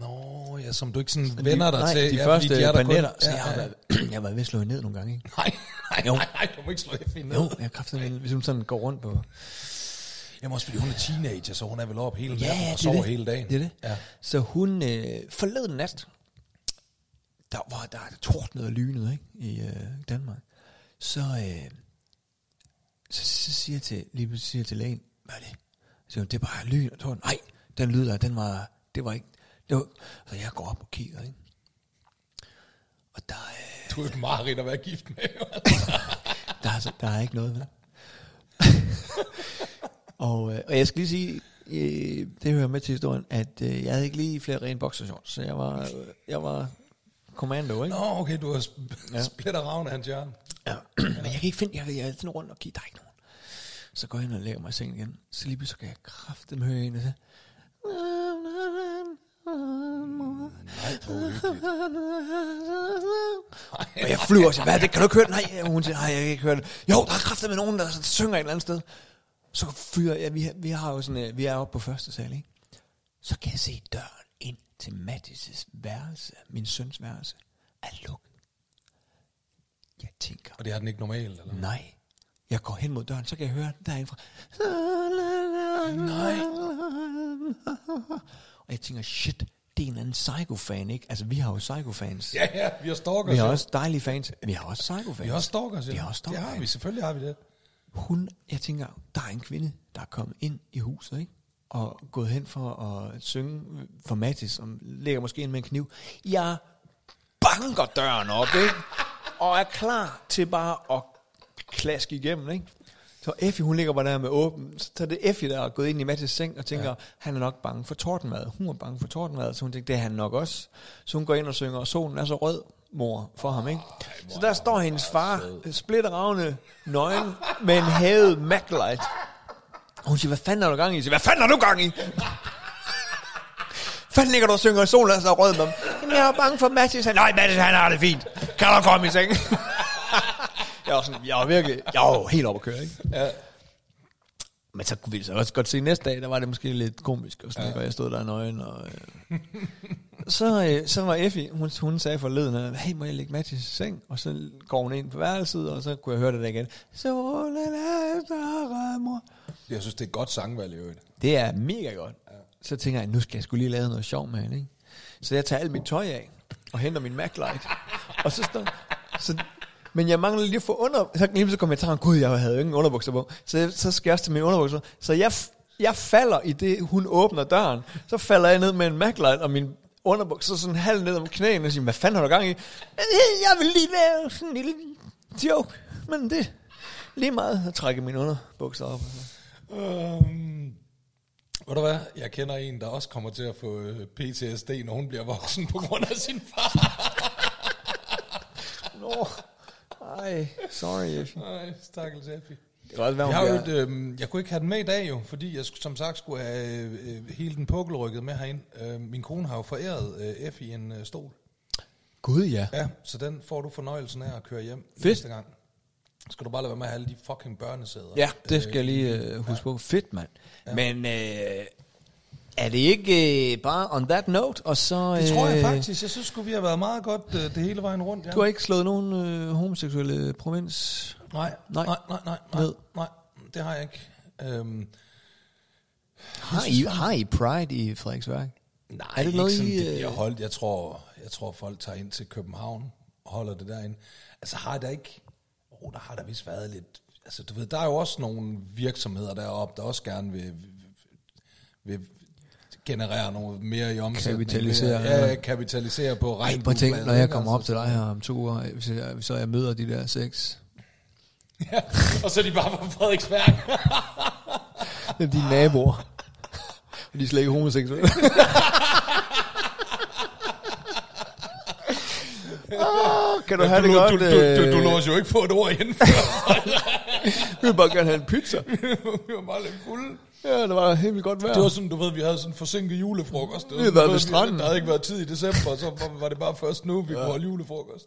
Nå, ja, som du ikke sådan vender dig nej, til. de ja, første de er panetter, kun, så ja, jeg har, ja. været, jeg har været ved at slå hende ned nogle gange, ikke? Nej, nej, Jo. nej, nej, du må ikke slå i ned. Jo, jeg har hvis hun sådan går rundt på... Jamen også fordi hun er teenager, så hun er vel op hele natten Ja, og det er sover det. hele dagen. Det er det. Ja. Så hun øh, forleden nat, der var der tordnet og lynet ikke, i øh, Danmark, så, øh, så, så siger jeg til, lige pludselig siger jeg til lægen, hvad er det? Så siger hun, det er bare lyn og torden. Nej, den lyd der, den var, det var ikke, det var, så jeg går op og kigger, ikke? Og der, øh, Du er et mareridt at være gift med. der, er, der er ikke noget det. og, øh, og jeg skal lige sige, øh, det hører med til historien, at øh, jeg havde ikke lige flere rene boxershorts, så jeg var, øh, jeg var commando, ikke? Nå, okay, du har sp- Ja. splitter ravn af hans hjerne. Ja. Men jeg kan ikke finde, jeg, jeg er sådan rundt og kigger, der er ikke nogen. Så går jeg ind og lægger mig i sengen igen. Så lige pludselig kan jeg kraftedeme høre en, hvor hyggeligt. Og jeg flyver og siger, hvad er det? Kan du ikke høre det? Nej, hun siger, nej, jeg kan ikke høre det. Jo, der er kraftet med nogen, der synger et eller andet sted. Så fyrer jeg, vi, vi har jo sådan, øh, vi er oppe på første sal, ikke? Så kan jeg se døren ind til Mattis' værelse, min søns værelse, er lukket. Jeg tænker, Og det har den ikke normalt, eller? nej. Jeg går hen mod døren, så kan jeg høre den derindefra. Nej. Og jeg tænker, shit, det er en anden psycho-fan, ikke? Altså, vi har jo psycho-fans. Ja, ja, vi har stalkers. Vi har jo. også dejlige fans. Vi har også psycho-fans. Vi har også stalkers, ja. Vi har også Det har stalkers. vi, selvfølgelig har vi det. Hun, jeg tænker, der er en kvinde, der er kommet ind i huset, ikke? og gået hen for at synge for Mattis, som ligger måske ind med en kniv. Jeg banker døren op, ikke? Og er klar til bare at klaske igennem, ikke? Så Effie, hun ligger bare der med åben. Så er det Effie, der er gået ind i Mattes seng og tænker, ja. han er nok bange for tortenmad. Hun er bange for tortenmad, så hun tænker, det er han nok også. Så hun går ind og synger, og solen er så rød, mor, for ham, ikke? Så der står hendes far, splitteravne, nøgen, med en hævet MacLight. Og hun siger, hvad fanden er du gang i? Jeg siger, hvad fanden er du gang i? fanden ligger du og synger, solen er så rød med. Jamen, jeg er bange for Mattis. Han, Nej, Mattis, han har det fint. Kan du komme i seng? jeg var sådan, jeg var virkelig, jeg var helt oppe at køre, ikke? Ja. Men så kunne vi så også godt se næste dag, der var det måske lidt komisk, og, sådan, ja. og jeg stod der nøgen, og... Øh. så, øh, så var Effie, hun, hun sagde forleden, at, hey, må jeg lægge Mathis i seng? Og så går hun ind på værelset, og så kunne jeg høre det der igen. Solen er. Jeg synes, det er et godt sangvalg i øvrigt. Det er mega godt. Ja. Så tænker jeg, nu skal jeg skulle lige lave noget sjov med hende, ikke? Så jeg tager alt mit tøj af, og henter min MacLight. og så står... Så, men jeg mangler lige at få under... Så lige så kommer jeg til gud, jeg havde jo ingen underbukser på. Så, så skal jeg også til mine underbukser. Så jeg, jeg falder i det, hun åbner døren. Så falder jeg ned med en MacLight og min underbukser sådan halv ned om knæene og siger, hvad fanden har du gang i? Jeg vil lige lave sådan en lille joke. Men det lige meget at trække mine underbukser op. Um, ved du hvad? Jeg kender en, der også kommer til at få øh, PTSD, når hun bliver voksen på grund af sin far. Nå. Ej, sorry, Effie. Nej, stakkels Effie. Det kan også være, jeg, hun har et, øh, jeg kunne ikke have den med i dag jo, fordi jeg skulle- som sagt skulle have øh, hele den pukkelrykket med herind. Øh, min kone har jo foræret øh, Effie en øh, stol. Gud, ja. Ja, så den får du fornøjelsen af at køre hjem Fedt. næste gang. Skal du bare lade være med at have alle de fucking børnesæder. Ja, det skal jeg lige øh, huske på. Fedt, mand. Men øh, er det ikke øh, bare on that note, og så... Det tror jeg øh, faktisk. Jeg synes sgu, vi har været meget godt øh, det hele vejen rundt. Ja. Du har ikke slået nogen øh, homoseksuelle provins? Nej, Nej. nej, nej, nej, nej, nej, det har jeg ikke. Øhm, Har I, har I Pride i Frederiksværk? nej, Er det noget, ikke sådan, I, det øh, bliver holdt. Jeg tror, jeg tror, folk tager ind til København og holder det derinde. Altså har der ikke... Oh, der har der vist været lidt... Altså du ved, der er jo også nogle virksomheder deroppe, der også gerne vil, vil, vil generere noget mere i omsætning. Kapitalisere, Ja, ja. kapitalisere på Ej, prøv regnbueflaget, når jeg kommer op til dig her om to uger, hvis jeg, så jeg møder de der seks. Ja, og så er de bare fra Frederiksværk. Det er dine naboer. Og de er slet ikke homoseksuelle. oh, kan du have det du, godt? Du, du, du, øh, du låser jo ikke på et ord inden. Vi vil bare gerne have en pizza. vi var bare lidt fulde. Ja, det var helt vildt godt vejr. Det var sådan, du ved, vi havde sådan en forsinket julefrokost. Det Vi havde sådan, du ved stranden. Der havde ikke været tid i december, så var- var det bare først nu, vi ja. kunne holde julefrokost.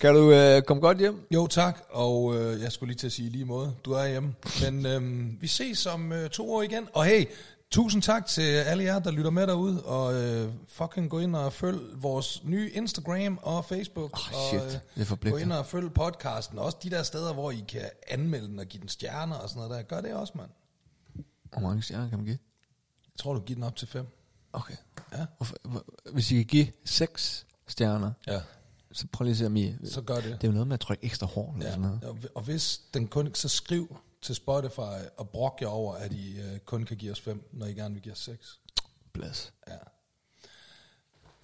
Kan du øh, komme godt hjem? Jo, tak. Og øh, jeg skulle lige til at sige lige måde, du er hjemme. Men øh, vi ses om øh, to år igen. Og hey, tusind tak til alle jer, der lytter med derude. Og øh, fucking gå ind og følg vores nye Instagram og Facebook. Oh, shit. og, øh. Gå ind og følg podcasten. Også de der steder, hvor I kan anmelde den og give den stjerner og sådan noget der. Gør det også, mand. Hvor mange stjerner kan man give? Jeg tror, du giver den op til fem. Okay. Ja. Hvorfor- Hvis I kan give seks stjerner, Ja. så prøv lige at se, om I... Så gør det. Det er jo noget med at trykke ekstra hårdt. Eller Ja, sådan noget. og, hvis den kun, så skriv til Spotify og brok jer over, at I uh, kun kan give os fem, når I gerne vil give os seks. Plads. Ja.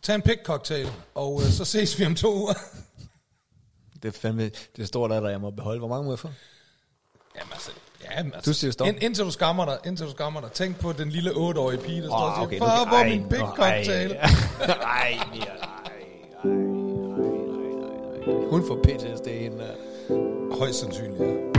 Tag en pick cocktail, og uh, så ses vi om to uger. Det er fandme... Det står der, der jeg må beholde. Hvor mange må jeg få? Jamen altså, jamen, altså Du siger stop. Ind, indtil du skammer dig, indtil du skammer dig. Tænk på den lille 8-årige pige, der står og siger, okay, far, hvor er min ej. cocktail? Ej, Mia, ej, ej, ej, ej, ej. Hun får PTSD, hende der. Højst sandsynligt, ja.